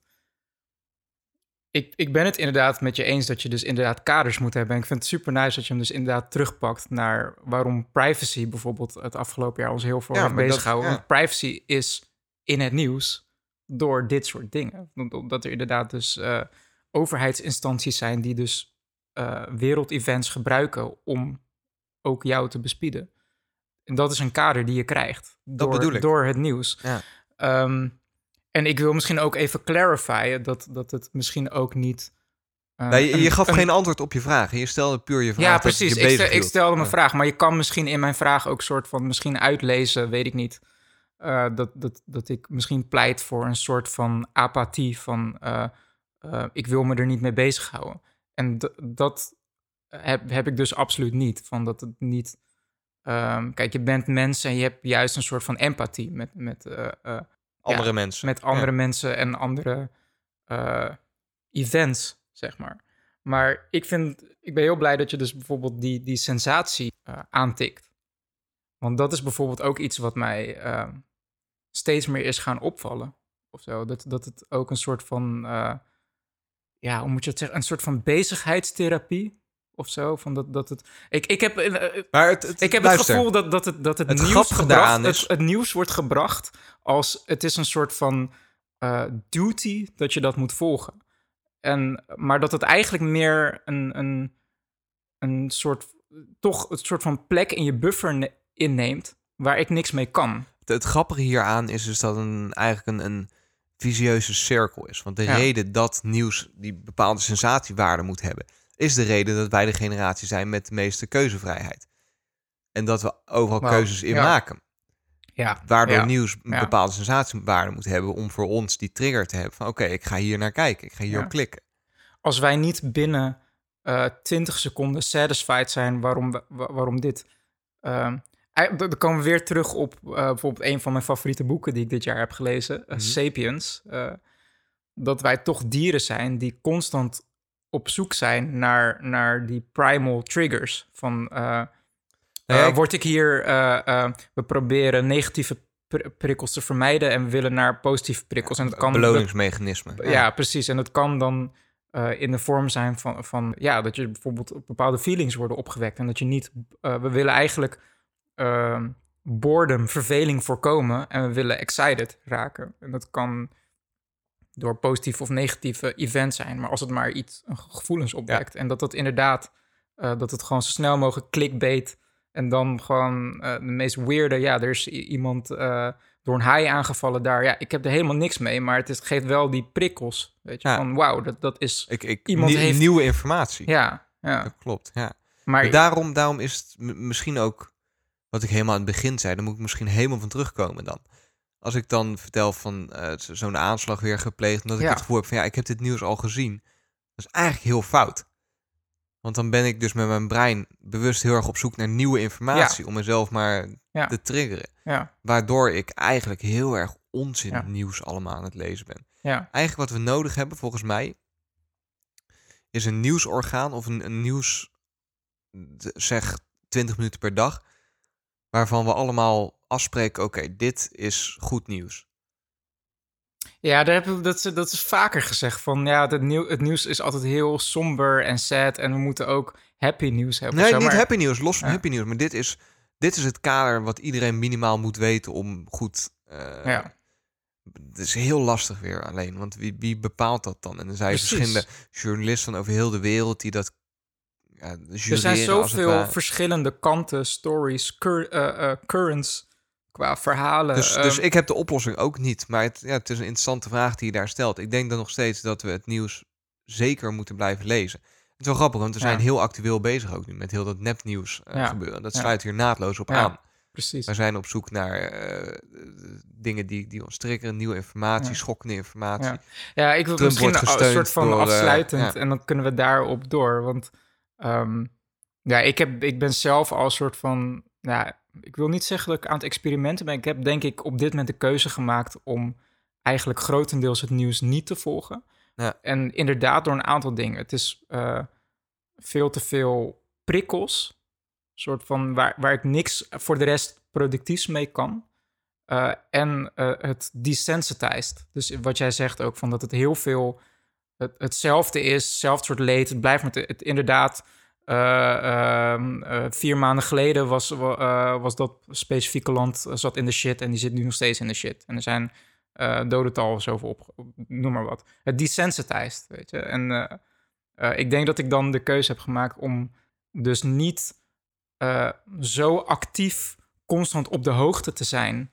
ik, ik ben het inderdaad met je eens dat je dus inderdaad kaders moet hebben. En ik vind het super nice dat je hem dus inderdaad terugpakt naar waarom privacy bijvoorbeeld het afgelopen jaar ons heel veel Ja, bezig ja. Want privacy is in het nieuws door dit soort dingen. Om- Omdat er inderdaad dus eh, overheidsinstanties zijn die dus eh wereldevents gebruiken om ook jou te bespieden. En dat is een kader die je krijgt door, bedoel ik. door het nieuws. Ja. Ehm, en ik wil misschien ook even clarifyen dat, dat het misschien ook niet. eh, nee, je, gaf een- geen antwoord op je vraag. Je stelde puur je vraag. Ja, precies. Je Ik, stel, stelde mijn Ja. vraag, maar je kan misschien in mijn vraag ook soort van misschien uitlezen, weet ik niet. eh, dat, dat, dat ik misschien pleit voor een soort van apathie van eh, ik wil me er niet mee bezighouden. En dat heb, heb ik dus absoluut niet. Van dat het niet. ehm, kijk, je bent mens en je hebt juist een soort van empathie met, met, Andere ja, mensen. met andere mensen en andere eh, events, zeg maar. Maar ik vind, ik ben heel blij dat je dus bijvoorbeeld die, die sensatie eh, aantikt. Want dat is bijvoorbeeld ook iets wat mij eh, steeds meer is gaan opvallen. Of zo. Dat, dat het ook een soort van, eh, ja, hoe moet je het zeggen? Een soort van bezigheidstherapie of zo. Van dat, dat het, ik, ik heb, eh, Maar het, het, ik heb luister, het gevoel dat, dat het, dat het, Het nieuws gebracht, is- het, het nieuws wordt gebracht als het is een soort van eh, duty dat je dat moet volgen. En, maar dat het eigenlijk meer een, een, een soort, toch een soort van plek in je buffer ne- inneemt waar ik niks mee kan. Het, het grappige hieraan is dus dat een, eigenlijk een, een visieuze cirkel is. Want de Ja. reden dat nieuws die bepaalde sensatiewaarde moet hebben, is de reden dat wij de generatie zijn met de meeste keuzevrijheid. En dat we overal keuzes in ja. maken. Ja, Waardoor ja. nieuws een ja. bepaalde sensatiewaarde moet hebben om voor ons die trigger te hebben van oké, ik ga hier naar kijken, ik ga hier Ja. op klikken. Als wij niet binnen eh 20 seconden satisfied zijn waarom, we- waarom dit... ei- dan komen we weer terug op eh, bijvoorbeeld een van mijn favoriete boeken die ik dit jaar heb gelezen, Mhm. Sapiens. dat wij toch dieren zijn die constant op zoek zijn naar, naar die primal triggers. Van, eh, ik- word ik hier, eh, we proberen negatieve pr- prikkels te vermijden en we willen naar positieve prikkels. en dat kan, dat- beloningsmechanisme. ja. precies. En dat kan dan in de vorm zijn van, van ja, dat je bijvoorbeeld bepaalde feelings worden opgewekt. En dat je niet, we willen eigenlijk ehm boredom, verveling voorkomen. En we willen excited raken. En dat kan door positief of negatieve event zijn. Maar als het maar iets, een gevoelens opwekt. En dat dat inderdaad, eh, dat het gewoon zo snel mogelijk clickbait. En dan gewoon eh, de meest weirde, ja, er is iemand eh, door een haai aangevallen daar. Ja, ik heb er helemaal niks mee, maar het is, geeft wel die prikkels. Weet je, Ja. van wauw, dat, dat is... Ik, ik, Iemand nie- heeft- Nieuwe informatie. Ja, ja. Dat klopt, ja. Maar Maar daarom, daarom is het misschien ook wat ik helemaal aan het begin zei. Daar moet ik misschien helemaal van terugkomen dan. Als ik dan vertel van eh, zo- zo'n aanslag weer gepleegd. Omdat ik Ja. het gevoel heb van ja, ik heb dit nieuws al gezien. Dat is eigenlijk heel fout. Want dan ben ik dus met mijn brein bewust heel erg op zoek naar nieuwe informatie. Om mezelf maar Ja. te triggeren. Waardoor ik eigenlijk heel erg onzin nieuws allemaal aan het lezen ben. Eigenlijk wat we nodig hebben, volgens mij, is een nieuwsorgaan of een, een nieuws, zeg 20 minuten per dag, waarvan we allemaal afspreken, oké, dit is goed nieuws. ja daar heb ik, dat, is, dat is vaker gezegd. Van ja, het, nieuw, het nieuws is altijd heel somber en sad. En we moeten ook happy nieuws hebben. Nee, zo, niet maar- happy nieuws, los van Ja. happy nieuws, maar dit is, dit is het kader wat iedereen minimaal moet weten om goed... eh, Ja. Het is heel lastig weer alleen, want wie, wie bepaalt dat dan? En er zijn Precies. verschillende journalisten over heel de wereld die dat Er zijn zoveel verschillende kanten, stories, cur, eh, eh, currents qua verhalen. Dus, Ehm, dus ik heb de oplossing ook niet. Maar het, ja, het is een interessante vraag die je daar stelt. Ik denk dan nog steeds dat we het nieuws zeker moeten blijven lezen. Het is wel grappig, want we Ja. zijn heel actueel bezig ook nu met heel dat nepnieuws eh, Ja. gebeuren. Dat sluit hier naadloos op Ja. aan. precies. Wij zijn op zoek naar dingen die, die ons triggeren, nieuwe informatie, Ja. schokkende informatie. Ja. Ja, ik wil Trump misschien een soort van door, afsluitend ja. en dan kunnen we daarop door. Want ehm, ja, ik, heb, ik ben zelf al een soort van, ja, ik wil niet zeggen dat ik aan het experimenten ben. Ik heb denk ik op dit moment de keuze gemaakt om eigenlijk grotendeels het nieuws niet te volgen. Ja. En inderdaad door een aantal dingen. Het is eh, veel te veel prikkels, soort van waar, waar ik niks voor de rest productiefs mee kan. Uh, en uh, het desensitized. Dus wat jij zegt ook, van dat het heel veel het, hetzelfde is, hetzelfde soort leed. Het blijft met het, inderdaad. Uh, vier maanden geleden was, was dat specifieke land zat in de shit en die zit nu nog steeds in de shit. En er zijn dodentallen zoveel op, noem maar wat. Het desensitized, weet je. En ik denk dat ik dan de keuze heb gemaakt om dus niet zo actief constant op de hoogte te zijn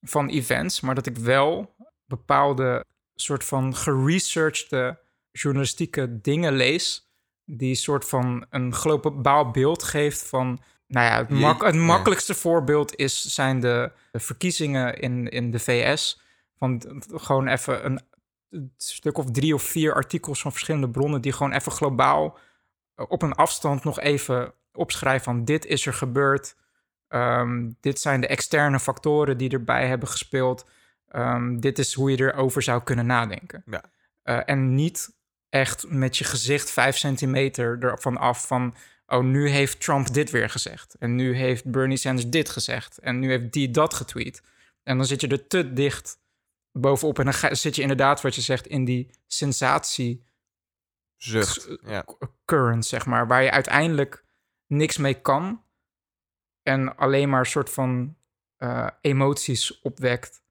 van events, maar dat ik wel bepaalde soort van geresearchde journalistieke dingen lees, die soort van een globaal beeld geeft van, nou ja, het, mak het makkelijkste voorbeeld is, zijn de, de verkiezingen in, in de VS. Van gewoon even een, een stuk of drie of vier artikels van verschillende bronnen die gewoon even globaal op een afstand nog even opschrijven van dit is er gebeurd. Um, dit zijn de externe factoren die erbij hebben gespeeld. Um, dit is hoe je erover zou kunnen nadenken. Ja. Uh, en niet echt met je gezicht vijf centimeter ervan af van... oh, nu heeft Trump dit weer gezegd. En nu heeft Bernie Sanders dit gezegd. En nu heeft die dat getweet. En dan zit je er te dicht bovenop. En dan ga, zit je inderdaad, wat je zegt, in die sensatie... Zucht, ja. current, zeg maar. Waar je uiteindelijk niks mee kan en alleen maar een soort van uh, emoties opwekt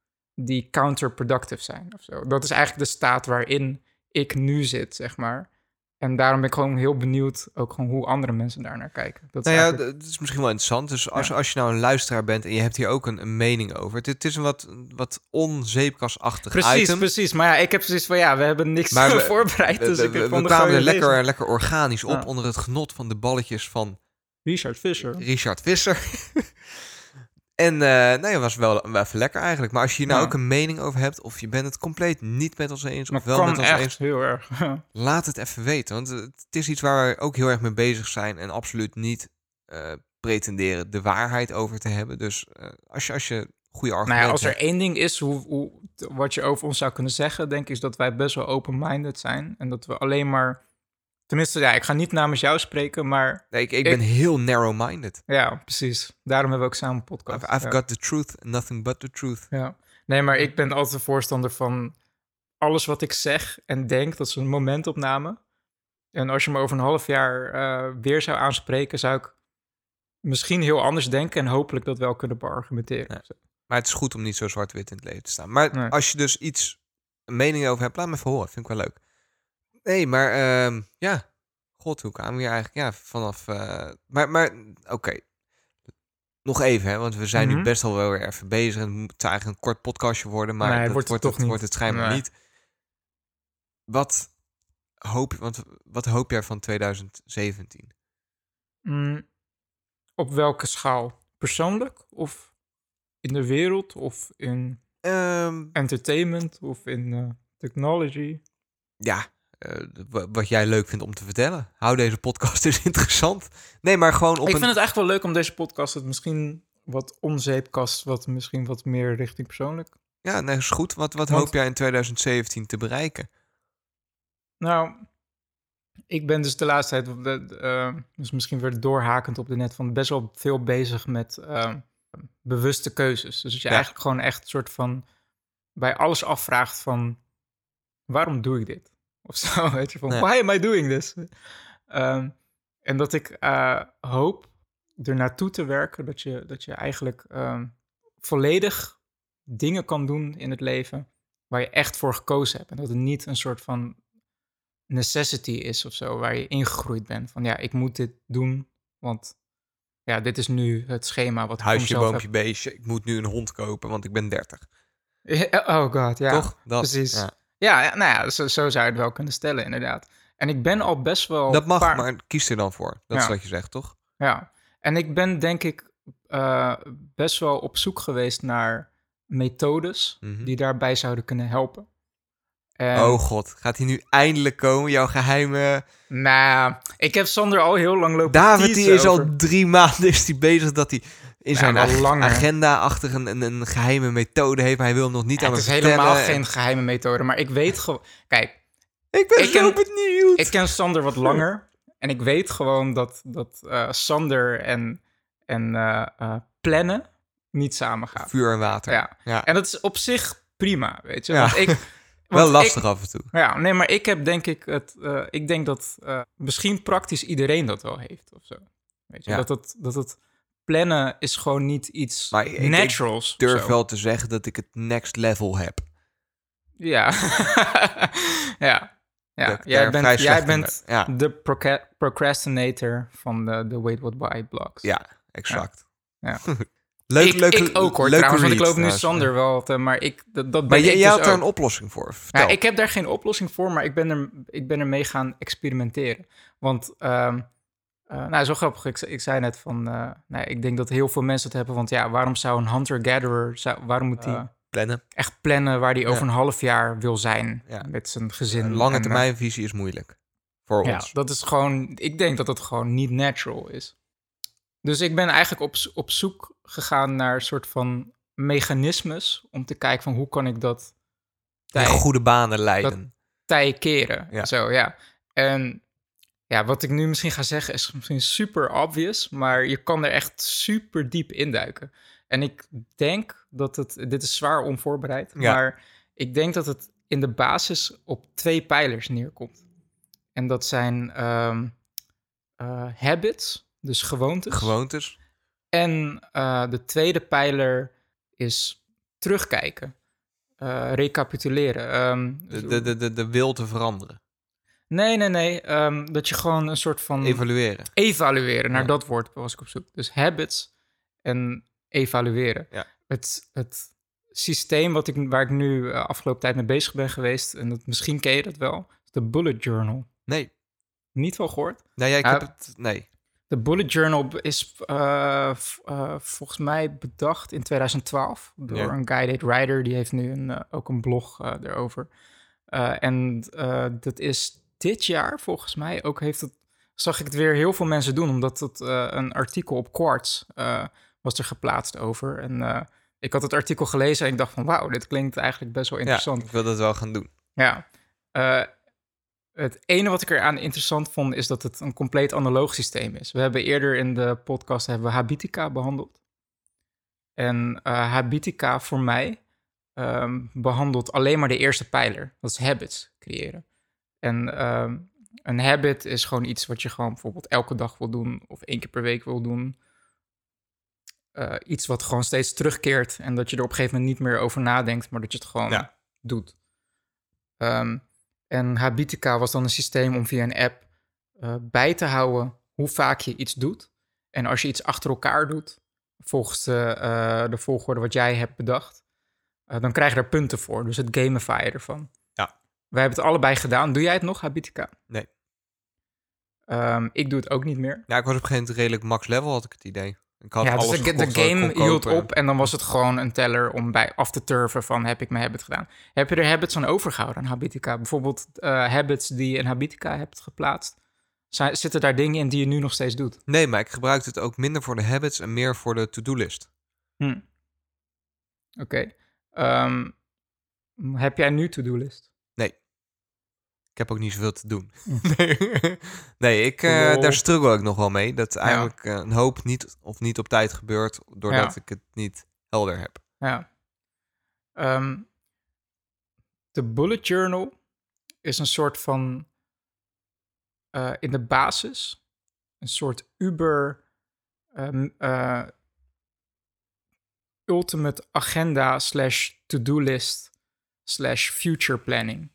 die counterproductive zijn of zo. Dat is eigenlijk de staat waarin ik nu zit, zeg maar. En daarom ben ik gewoon heel benieuwd ook gewoon hoe andere mensen daar naar kijken. Dat is Nou ja, eigenlijk- d- het is misschien wel interessant. Dus als, Ja. als je nou een luisteraar bent en je hebt hier ook een, een mening over. Het, het is een wat, wat onzeepkastachtig precies, item. precies. Maar ja, ik heb precies van ja, we hebben niks Maar we- voorbereid. We, Dus we- ik we- heb we kwamen er lekker, lezen. lekker organisch op Ja. onder het genot van de balletjes van Richard Fisher. Richard Visser. en eh nou ja, was wel, wel even lekker eigenlijk. Maar als je hier nou Ja. ook een mening over hebt, of je bent het compleet niet met ons eens, Maar of wel met ons echt eens, heel erg. laat het even weten. Want het is iets waar we ook heel erg mee bezig zijn en absoluut niet eh, pretenderen de waarheid over te hebben. Dus eh, als, je, als je goede nou argumenten ja, als er hebt- één ding is hoe, hoe, wat je over ons zou kunnen zeggen, denk ik, is dat wij best wel open-minded zijn. En dat we alleen maar. Tenminste, ja, ik ga niet namens jou spreken, maar Nee, ik, ik ik- ben heel narrow-minded. ja, precies. Daarom hebben we ook samen een podcast. I've, I've ja. got the truth, nothing but the truth. Ja. Nee, maar ik ben altijd een voorstander van alles wat ik zeg en denk, dat is een momentopname. En als je me over een half jaar eh, weer zou aanspreken, zou ik misschien heel anders denken en hopelijk dat wel kunnen beargumenteren. Ja. Maar het is goed om niet zo zwart-wit in het leven te staan. Maar Nee. als je dus iets, een mening over hebt, laat me even horen. Vind ik wel leuk. Nee, maar ehm, ja. God, hoe kwamen we hier eigenlijk? Ja, vanaf... eh, maar, maar oké. Nog even, hè, want we zijn nu Mhm. best wel wel weer even bezig. Het moet eigenlijk een kort podcastje worden, maar Nee, dat wordt wordt, het het, toch niet. wordt het schijnbaar Nee. niet. Wat hoop, je- want wat hoop jij van 2017? Mm, op welke schaal? Persoonlijk of in de wereld of in Ehm, entertainment of in eh, technology? ja, wa- wat jij leuk vindt om te vertellen. Hou deze podcast is interessant. Nee, maar gewoon op ik een... vind het eigenlijk wel leuk om deze podcast het misschien wat onzeepkast, wat misschien wat meer richting persoonlijk. Ja, nee, is goed. Wat, wat Want- hoop jij in 2017 te bereiken? Nou, ik ben dus de laatste tijd, eh, dus misschien weer doorhakend op de net, van best wel veel bezig met eh, bewuste keuzes. Dus dat je Ja. eigenlijk gewoon echt een soort van bij alles afvraagt van waarom doe ik dit? Of zo, weet je, van why am I doing this? Ehm, en dat ik eh, hoop er naartoe te werken dat je, dat je eigenlijk ehm, volledig dingen kan doen in het leven waar je echt voor gekozen hebt. En dat het niet een soort van necessity is of zo, waar je ingegroeid bent. Van ja, ik moet dit doen, want ja, dit is nu het schema wat Huisje, boompje, beestje. Ik moet nu een hond kopen, want ik ben 30. heb. Ja, Oh god, ja. Toch? Dat, precies. ja. Ja, nou ja, zo, zo zou je het wel kunnen stellen, inderdaad. En ik ben al best wel... Dat mag, paar- maar kies er dan voor. Dat is wat je zegt, toch? Ja, en ik ben denk ik eh, best wel op zoek geweest naar methodes Mhm. die daarbij zouden kunnen helpen. En, oh god, gaat hij nu eindelijk komen? Jouw geheime... Nou, ik heb Sander al heel lang lopen David die is over- al drie maanden is die bezig dat hij in Ja, zijn langer. agenda achter een, een, een geheime methode heeft. Maar hij wil nog niet Ja, aan het me is helemaal geen geheime methode, maar ik weet gewoon... Kijk, Ik ben Ik zo ken- benieuwd. ik ken Sander wat langer en ik weet gewoon dat, dat eh, Sander en, en eh, eh, plannen niet samen gaan. Vuur en water. Ja. Ja. En dat is op zich prima, weet je. Ja. Want ik, Wel lastig ik- af en toe. ja, nee, maar ik heb denk ik het... ik denk dat misschien praktisch iedereen dat wel heeft of zo. Weet je, Ja. dat, het, dat het plannen is gewoon niet iets Maar ik- ik naturals. of durf wel te zeggen dat ik het next level heb. Ja. ja. Ja, Dat ik jij bent, jij bent ben. Ja. de proca- procrastinator van de, de Wait What Why blogs. Ja, exact. Ja. leuk, ik, leuk, ik ook hoor, trouwens, want ik loop nu. Sander wel te, maar ik, dat, dat ben Maar jij, ik jij dus had daar ook. een oplossing voor. Vertel. Ja, ik heb daar geen oplossing voor, maar ik ben er, ik ben ermee gaan experimenteren. Want, ehm eh, nou, zo grappig. Ik, ik zei net van, eh, nou, ik denk dat heel veel mensen het hebben. Want ja, waarom zou een hunter-gatherer, waarom moet hij Plannen. echt plannen waar hij Ja. over een half jaar wil zijn Ja. met zijn gezin? Een lange en, eh, termijnvisie is moeilijk. Voor Ja, ons. dat is gewoon, ik denk dat het gewoon niet natural is. Dus ik ben eigenlijk op, op zoek gegaan naar een soort van mechanismes om te kijken van hoe kan ik dat tij, goede banen leiden. tij keren. Ja. Zo, ja. En ja, wat ik nu misschien ga zeggen is misschien super obvious, maar je kan er echt super diep induiken. En ik denk dat het, dit is zwaar onvoorbereid, Ja. maar ik denk dat het in de basis op twee pijlers neerkomt. En dat zijn ehm, eh, habits, dus gewoontes. Gewoontes. En eh, de tweede pijler is terugkijken. eh, recapituleren. Ehm, de, de, de, de wil te veranderen. Nee, nee, nee. ehm, dat je gewoon een soort van... Evalueren. evalueren. Naar Ja. dat woord was ik op zoek. Dus habits en evalueren. Ja. Het, het systeem wat ik, waar ik nu eh, afgelopen tijd mee bezig ben geweest... en dat, misschien ken je dat wel, de bullet journal. Nee. Niet wel gehoord? Nee, ja, ik heb het... Nee. De bullet journal is eh, eh, volgens mij bedacht in 2012 door Ja. een guided writer. Die heeft nu een, ook een blog erover. En dat is dit jaar volgens mij ook heeft het, zag ik het weer heel veel mensen doen, omdat het eh, een artikel op Quartz eh, was er geplaatst over. En eh, ik had het artikel gelezen en ik dacht van wauw, dit klinkt eigenlijk best wel interessant. Ja, ik wil dat wel gaan doen. Ja. Het ene wat ik eraan interessant vond, is dat het een compleet analoog systeem is. We hebben eerder in de podcast hebben we Habitica behandeld. En Habitica voor mij ehm, behandelt alleen maar de eerste pijler. Dat is habits creëren. En ehm, een habit is gewoon iets wat je gewoon bijvoorbeeld elke dag wil doen of één keer per week wil doen. Eh, iets wat gewoon steeds terugkeert en dat je er op een gegeven moment niet meer over nadenkt, maar dat je het gewoon Ja. doet. Ehm, en Habitica was dan een systeem om via een app eh, bij te houden hoe vaak je iets doet. En als je iets achter elkaar doet, volgens de, eh, de volgorde wat jij hebt bedacht, dan krijg je daar punten voor. Dus het gamifyen ervan. Wij hebben het allebei gedaan. Doe jij het nog, Habitica? Nee. Ehm, ik doe het ook niet meer. Ja, ik was op een gegeven moment redelijk max level, had ik het idee. Ik had ja, dus alles de, de ik game hield op en dan was het gewoon een teller om bij af te turven van heb ik mijn habit gedaan. Heb je er habits aan overgehouden aan Habitica? Bijvoorbeeld eh, habits die je in Habitica hebt geplaatst. Zijn, zitten daar dingen in die je nu nog steeds doet? Nee, maar ik gebruikte het ook minder voor de habits en meer voor de to-do-list. Hm. Oké. Ehm, heb jij nu to-do-list? Ik heb ook niet zoveel te doen. Hm. nee, nee ik, Lol. daar struggle ik nog wel mee. Dat eigenlijk eh, een hoop niet of niet op tijd gebeurt, doordat Ja. ik het niet helder heb. Ja. Ehm, de bullet journal is een soort van eh, in de basis een soort uber ehm, eh, ultimate agenda slash to-do list slash future planning.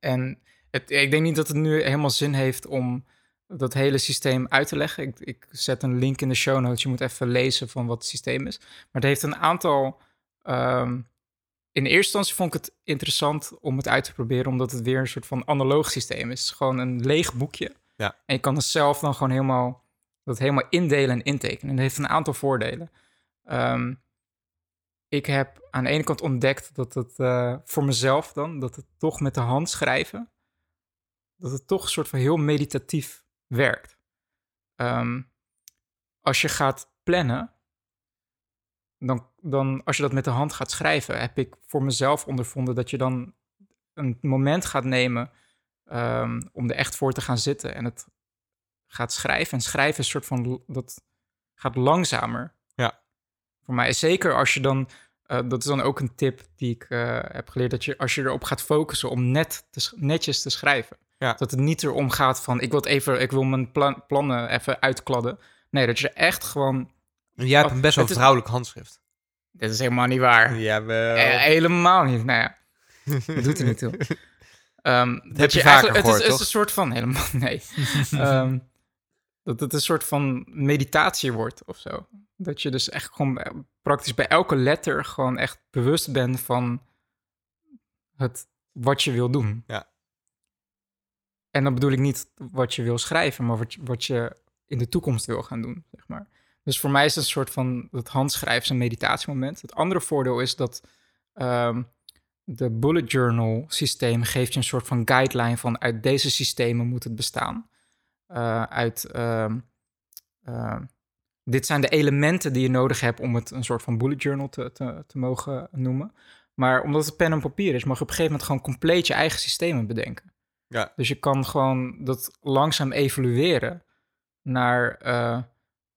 En het, ik denk niet dat het nu helemaal zin heeft om dat hele systeem uit te leggen. Ik, ik zet een link in de show notes. Je moet even lezen van wat het systeem is. Maar het heeft een aantal. ehm, in eerste instantie vond ik het interessant om het uit te proberen, omdat het weer een soort van analoog systeem is. Gewoon een leeg boekje. Ja. En je kan het zelf dan gewoon helemaal, dat helemaal indelen en intekenen. En dat heeft een aantal voordelen. Ehm, ik heb aan de ene kant ontdekt dat het eh, voor mezelf dan, dat het toch met de hand schrijven, dat het toch een soort van heel meditatief werkt. Ehm, als je gaat plannen, dan, dan als je dat met de hand gaat schrijven, heb ik voor mezelf ondervonden dat je dan een moment gaat nemen ehm, om er echt voor te gaan zitten en het gaat schrijven. En schrijven is een soort van, dat gaat langzamer. Ja. Voor mij, zeker als je dan, eh, dat is dan ook een tip die ik eh, heb geleerd, dat je als je erop gaat focussen om net te, netjes te schrijven. Ja. Dat het niet erom gaat van, ik wil, het even, ik wil mijn plan- plannen even uitkladden. Nee, dat je echt gewoon, jij hebt Oh, een best wel is- vrouwelijk handschrift. dit is helemaal niet waar. Jawel. Eh, helemaal niet. Nou ja, dat doet er niet toe. Ehm, dat heb je vaker eigenlijk- het is, gehoord, het is een soort van helemaal nee. Ehm, dat het een soort van meditatie wordt of zo. Dat je dus echt gewoon bij- praktisch bij elke letter gewoon echt bewust bent van het wat je wil doen. Ja. En dan bedoel ik niet wat je wil schrijven, maar wat je, wat je in de toekomst wil gaan doen, zeg maar. Dus voor mij is het een soort van het handschrijven is een meditatiemoment. Het andere voordeel is dat ehm, de bullet journal systeem geeft je een soort van guideline van uit deze systemen moet het bestaan. Eh, uit ehm, ehm, dit zijn de elementen die je nodig hebt om het een soort van bullet journal te, te, te mogen noemen. Maar omdat het pen en papier is, mag je op een gegeven moment gewoon compleet je eigen systemen bedenken. Ja. Dus je kan gewoon dat langzaam evalueren naar eh,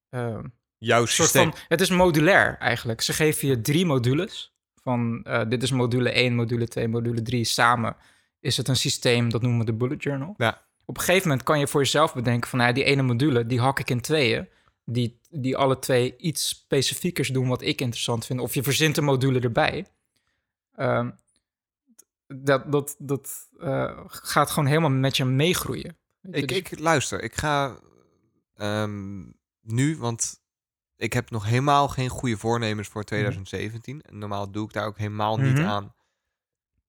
eh, Jouw systeem. van, het is modulair eigenlijk. Ze geven je drie modules. Van eh, dit is module 1, module 2, module 3. Samen is het een systeem, dat noemen we de bullet journal. Ja. Op een gegeven moment kan je voor jezelf bedenken van nou, die ene module, die hak ik in tweeën. Die, die alle twee iets specifiekers doen wat ik interessant vind. Of je verzint een module erbij. ehm, dat, dat, dat eh, gaat gewoon helemaal met je meegroeien. Ik, dus- ik luister, ik ga ehm, nu, want ik heb nog helemaal geen goede voornemens voor 2017. En normaal doe ik daar ook helemaal niet Mhm. aan.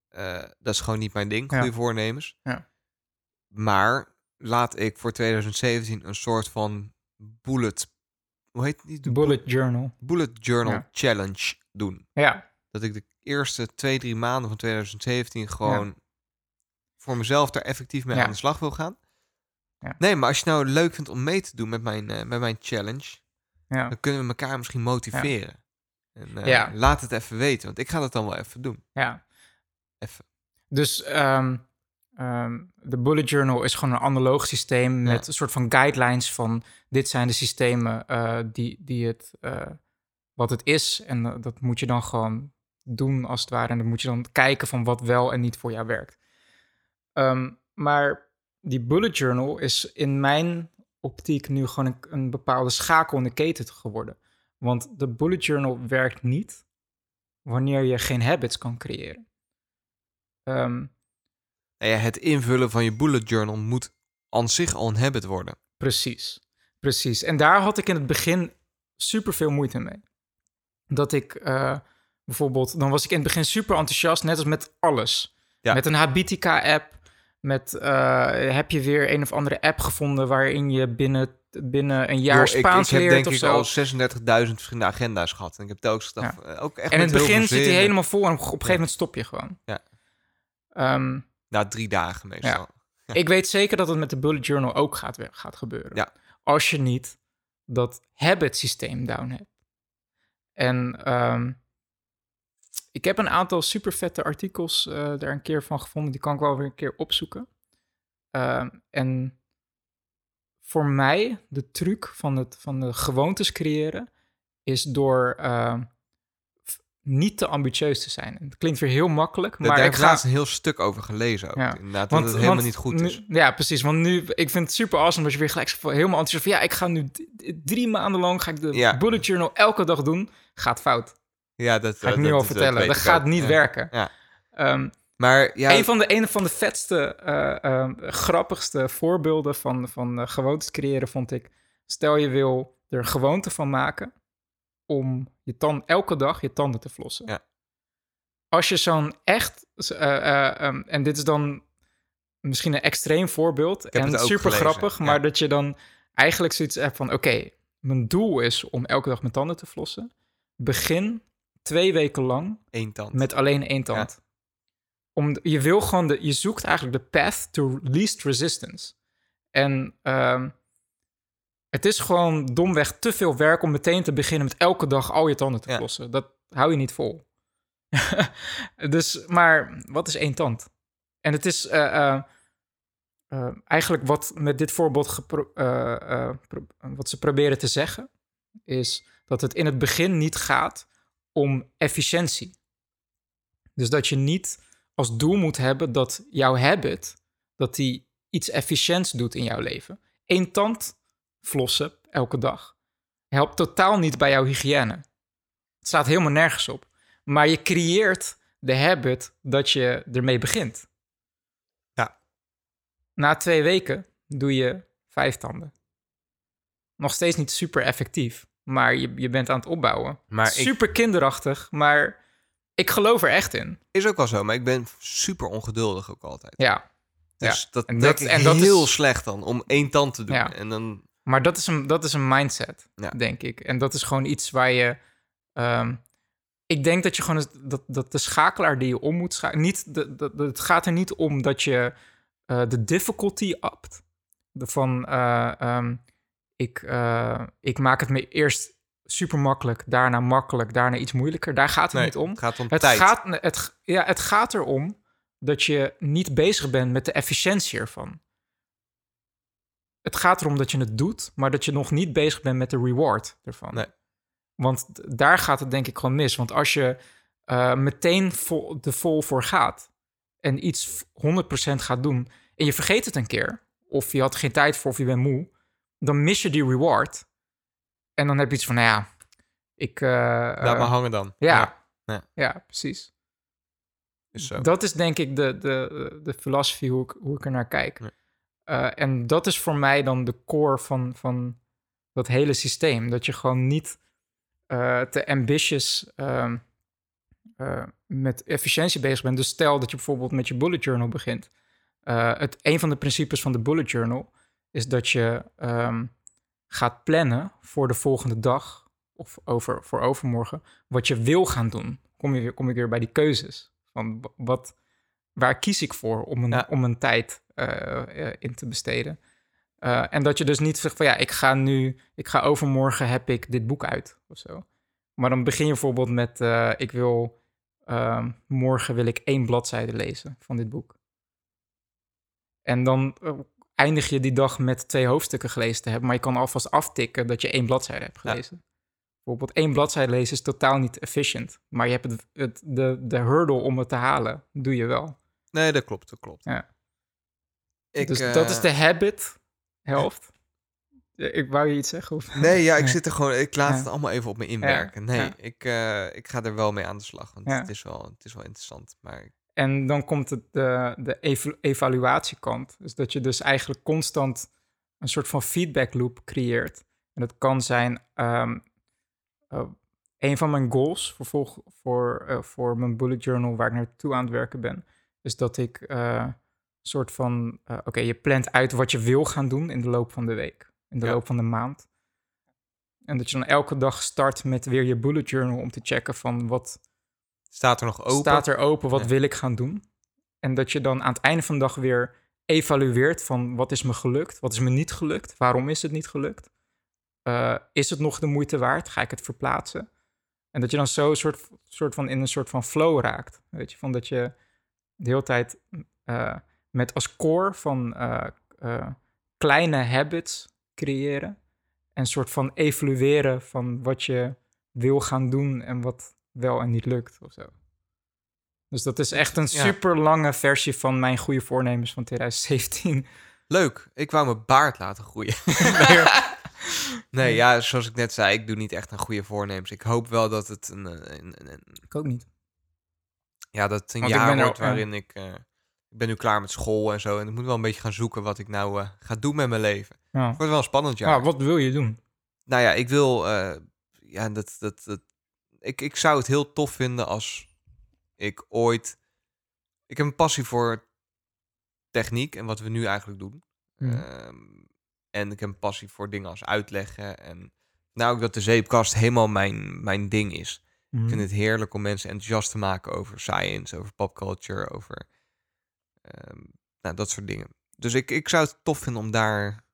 Eh, dat is gewoon niet mijn ding, Ja. goede voornemens. Ja. Maar laat ik voor 2017 een soort van bullet, hoe heet die? de bullet journal. bullet journal Ja. challenge doen. Ja, Dat ik de eerste twee, drie maanden van 2017 gewoon voor mezelf daar effectief mee Ja. aan de slag wil gaan. Ja. Nee, maar als je nou leuk vindt om mee te doen met mijn, eh, met mijn challenge, ja. dan kunnen we elkaar misschien motiveren. En, eh, Ja. Laat het even weten, want ik ga dat dan wel even doen. ja. Even. Dus ehm, ehm, de bullet journal is gewoon een analoog systeem met Ja. een soort van guidelines van dit zijn de systemen eh, die, die het, eh, wat het is. En eh, dat moet je dan gewoon doen als het ware. En dan moet je dan kijken van wat wel en niet voor jou werkt. Ehm, maar die bullet journal is in mijn optiek nu gewoon een, een bepaalde schakel in de keten geworden. Want de bullet journal werkt niet wanneer je geen habits kan creëren. Ehm, Nou ja, het invullen van je bullet journal moet aan zich al een habit worden. Precies, precies. En daar had ik in het begin super veel moeite mee. Dat ik eh, bijvoorbeeld, dan was ik in het begin super enthousiast, net als met alles. Ja. Met een Habitica-app, met eh, heb je weer een of andere app gevonden waarin je binnen, binnen een jaar Joh, ik, ik Spaans heb leert denk of ik zo. al 36.000 verschillende agenda's gehad. En ik heb telkens gedacht, eh, ook echt en in het begin zit hij helemaal vol en op een gegeven moment stop je gewoon. Ja. Ehm, Na drie dagen meestal. Ja. Ik weet zeker dat het met de bullet journal ook gaat, gaat gebeuren. Ja. Als je niet dat habit systeem down hebt. En ehm, ik heb een aantal super vette artikels eh, daar een keer van gevonden. Die kan ik wel weer een keer opzoeken. Ehm, en voor mij, de truc van, het, van de gewoontes creëren, is door ehm, niet te ambitieus te zijn. Het klinkt weer heel makkelijk, Daar maar heb ik ga... een heel stuk over gelezen. Ook, Ja. Inderdaad, dat het helemaal niet goed nu- is. Ja, precies. Want nu, ik vind het super awesome dat je weer gelijk helemaal enthousiast van... ja, ik ga nu drie maanden lang ga ik de Ja. bullet journal elke dag doen. Gaat fout. Ja, dat Ga ik dat- nu al dat- vertellen. Dat gaat niet Ja. werken. Ja. Ehm, Maar ja, een, van de, een van de vetste, eh, ehm, grappigste voorbeelden van, van eh, gewoontes creëren vond ik... stel je wil er een gewoonte van maken om je tand, elke dag je tanden te flossen. Ja. Als je zo'n echt... eh, eh, ehm, en dit is dan misschien een extreem voorbeeld en super gelezen, grappig, ja. maar dat je dan eigenlijk zoiets hebt van... oké, mijn doel is om elke dag mijn tanden te flossen. Begin twee weken lang één tand. met alleen één tand. Om, je wil gewoon de, je zoekt eigenlijk de path to least resistance. En ehm, het is gewoon domweg te veel werk om meteen te beginnen met elke dag al je tanden te Ja. flossen. Dat hou je niet vol. dus, maar wat is één tand? En het is eh, eh, eh, eigenlijk wat met dit voorbeeld wat ze proberen te zeggen, is dat het in het begin niet gaat om efficiëntie. Dus dat je niet als doel moet hebben dat jouw habit, dat die iets efficiënts doet in jouw leven. Eén tand flossen elke dag helpt totaal niet bij jouw hygiëne. Het staat helemaal nergens op. Maar je creëert de habit dat je ermee begint. Ja. Na twee weken doe je vijf tanden. Nog steeds niet super effectief, maar je, je bent aan het opbouwen. Maar ik- super kinderachtig, maar ik geloof er echt in. Is ook wel zo, maar ik ben super ongeduldig ook altijd. Ja, Dus Ja. dat En dat- ik en dat heel is- slecht dan, om één tand te doen. Ja. En dan, maar dat is een, dat is een mindset, Ja. denk ik. En dat is gewoon iets waar je... ehm, ik denk dat je gewoon... Dat, dat de schakelaar die je om moet schakelen... Niet, de, de, de- het gaat er niet om dat je eh, de difficulty upt. De van... eh, ehm, ik, eh, ik maak het me eerst super makkelijk, daarna makkelijk, daarna iets moeilijker. Daar gaat het nee, niet om. het gaat om Het tijd. gaat, het, ja, het gaat erom dat je niet bezig bent met de efficiëntie ervan. Het gaat erom dat je het doet, maar dat je nog niet bezig bent met de reward ervan. Nee. Want daar gaat het denk ik gewoon mis. Want als je eh, meteen vol, de vol voor gaat en iets 100% gaat doen en je vergeet het een keer, of je had geen tijd voor of je bent moe, dan mis je die reward. En dan heb je iets van, nou ja, ik... eh, Laat eh, maar hangen dan. ja. Ja. Ja. precies. Is zo. Dat is denk ik de, de, de filosofie hoe ik, hoe ik er naar kijk. Eh, en dat is voor mij dan de core van, van dat hele systeem. Dat je gewoon niet eh, te ambitious ehm, eh, met efficiëntie bezig bent. Dus stel dat je bijvoorbeeld met je bullet journal begint. Het, een van de principes van de bullet journal is dat je ehm, gaat plannen voor de volgende dag of over, voor overmorgen wat je wil gaan doen. Kom je weer, kom ik weer bij die keuzes. Van wa- wat, waar kies ik voor om een, Ja. om een tijd in te besteden? Eh, en dat je dus niet zegt van ja, ik ga nu, ik ga overmorgen heb ik dit boek uit of zo. Maar dan begin je bijvoorbeeld met eh, ik wil ehm, morgen wil ik één bladzijde lezen van dit boek. En dan eh, eindig je die dag met twee hoofdstukken gelezen te hebben, maar je kan alvast aftikken dat je één bladzijde hebt Ja. gelezen. Bijvoorbeeld één bladzijde lezen is totaal niet efficient, maar je hebt het, het, de, de hurdle om het te halen, doe je wel. Nee, dat klopt, dat klopt. Ja. Ik, dus eh, dat is de habit helft. Ja, Ik wou je iets zeggen? Of? Nee, ja, ik Nee. zit er gewoon. Ik laat Ja. het allemaal even op me inwerken. Nee, ja. ik, eh, ik ga er wel mee aan de slag. Want Ja. het, is wel, het is wel interessant. Maar En dan komt het de, de evalu- evaluatiekant. Dus dat je dus eigenlijk constant een soort van feedback loop creëert. En dat kan zijn, ehm, eh, een van mijn goals voor, voor, eh, voor mijn bullet journal waar ik naartoe aan het werken ben, is dat ik eh, soort van, eh, oké, je plant uit wat je wil gaan doen in de loop van de week, in de Ja. loop van de maand. En dat je dan elke dag start met weer je bullet journal om te checken van wat, staat er nog open? staat er open, wat Ja. wil ik gaan doen? En dat je dan aan het einde van de dag weer evalueert van wat is me gelukt, wat is me niet gelukt, waarom is het niet gelukt? Eh, is het nog de moeite waard? Ga ik het verplaatsen? En dat je dan zo een soort, soort van in een soort van flow raakt. Weet je, van dat je de hele tijd eh, met als core van eh, eh, kleine habits creëren. En een soort van evalueren van wat je wil gaan doen en wat wel en niet lukt of zo. Dus dat is echt een super lange versie van mijn goede voornemens van 2017. Leuk. Ik wou mijn baard laten groeien. nee, ja, zoals ik net zei, ik doe niet echt een goede voornemens. Ik hoop wel dat het een, een, een, een- Ik ook niet. ja, dat het een Want jaar wordt waarin ik... eh, ik ben nu klaar met school en zo. En ik moet wel een beetje gaan zoeken wat ik nou eh, ga doen met mijn leven. Het Ja. wordt wel een spannend jaar. Ah, wat wil je doen? Nou ja, ik wil. eh, ja, dat, dat, dat, ik, ik zou het heel tof vinden als ik ooit. Ik heb een passie voor techniek en wat we nu eigenlijk doen. Mhm. Ehm, en ik heb een passie voor dingen als uitleggen. En nou ook dat de zeepkast helemaal mijn, mijn ding is. Ik vind het heerlijk om mensen enthousiast te maken over science, over popculture, over ehm, nou, dat soort dingen. Dus ik, ik zou het tof vinden om daar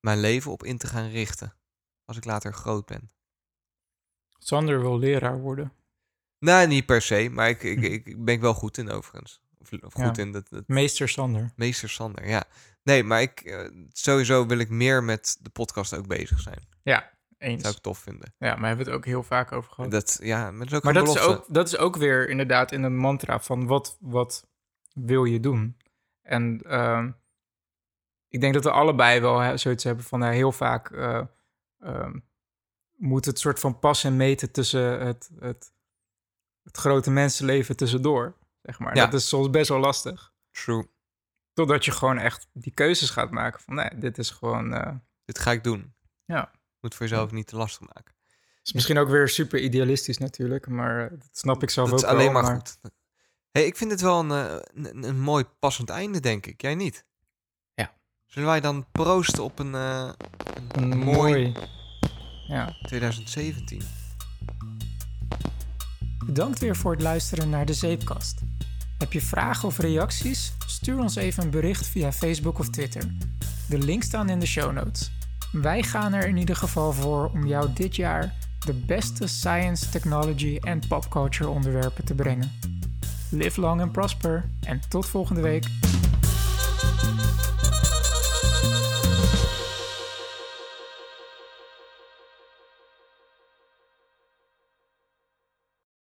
mijn leven op in te gaan richten. Als ik later groot ben. Sander wil leraar worden. Nee, niet per se, maar ik, ik, ik ben ik wel goed in overigens. Of, of goed Ja. in dat, dat Meester Sander. meester Sander, ja. Nee, maar ik, eh, sowieso wil ik meer met de podcast ook bezig zijn. Ja, Dat eens. zou ik tof vinden. Ja, maar we hebben het ook heel vaak over gehad. Dat, ja, maar dat is ook maar dat is, ook, dat is ook weer inderdaad in een mantra van wat, wat wil je doen? En ehm, ik denk dat we allebei wel hè, zoiets hebben van heel vaak eh, ehm, moet het soort van passen en meten tussen het, het, het grote mensenleven tussendoor. Zeg maar. Ja. Dat is soms best wel lastig. True. Totdat je gewoon echt die keuzes gaat maken van nee, dit is gewoon... eh, Dit ga ik doen. Ja. Moet voor jezelf niet te lastig maken. is misschien ook weer super idealistisch natuurlijk, maar dat snap ik zelf Dat ook is alleen wel, maar goed. Hey, ik vind het wel een, eh, een, een mooi passend einde, denk ik. Jij niet? Ja. Zullen wij dan proosten op een, eh, een, Een mooi mooi... Ja. 2017? Bedankt weer voor het luisteren naar de Zeepkast. Heb je vragen of reacties? Stuur ons even een bericht via Facebook of Twitter. De links staan in de show notes. Wij gaan er in ieder geval voor om jou dit jaar de beste science, technology en popculture onderwerpen te brengen. Live long and prosper en tot volgende week.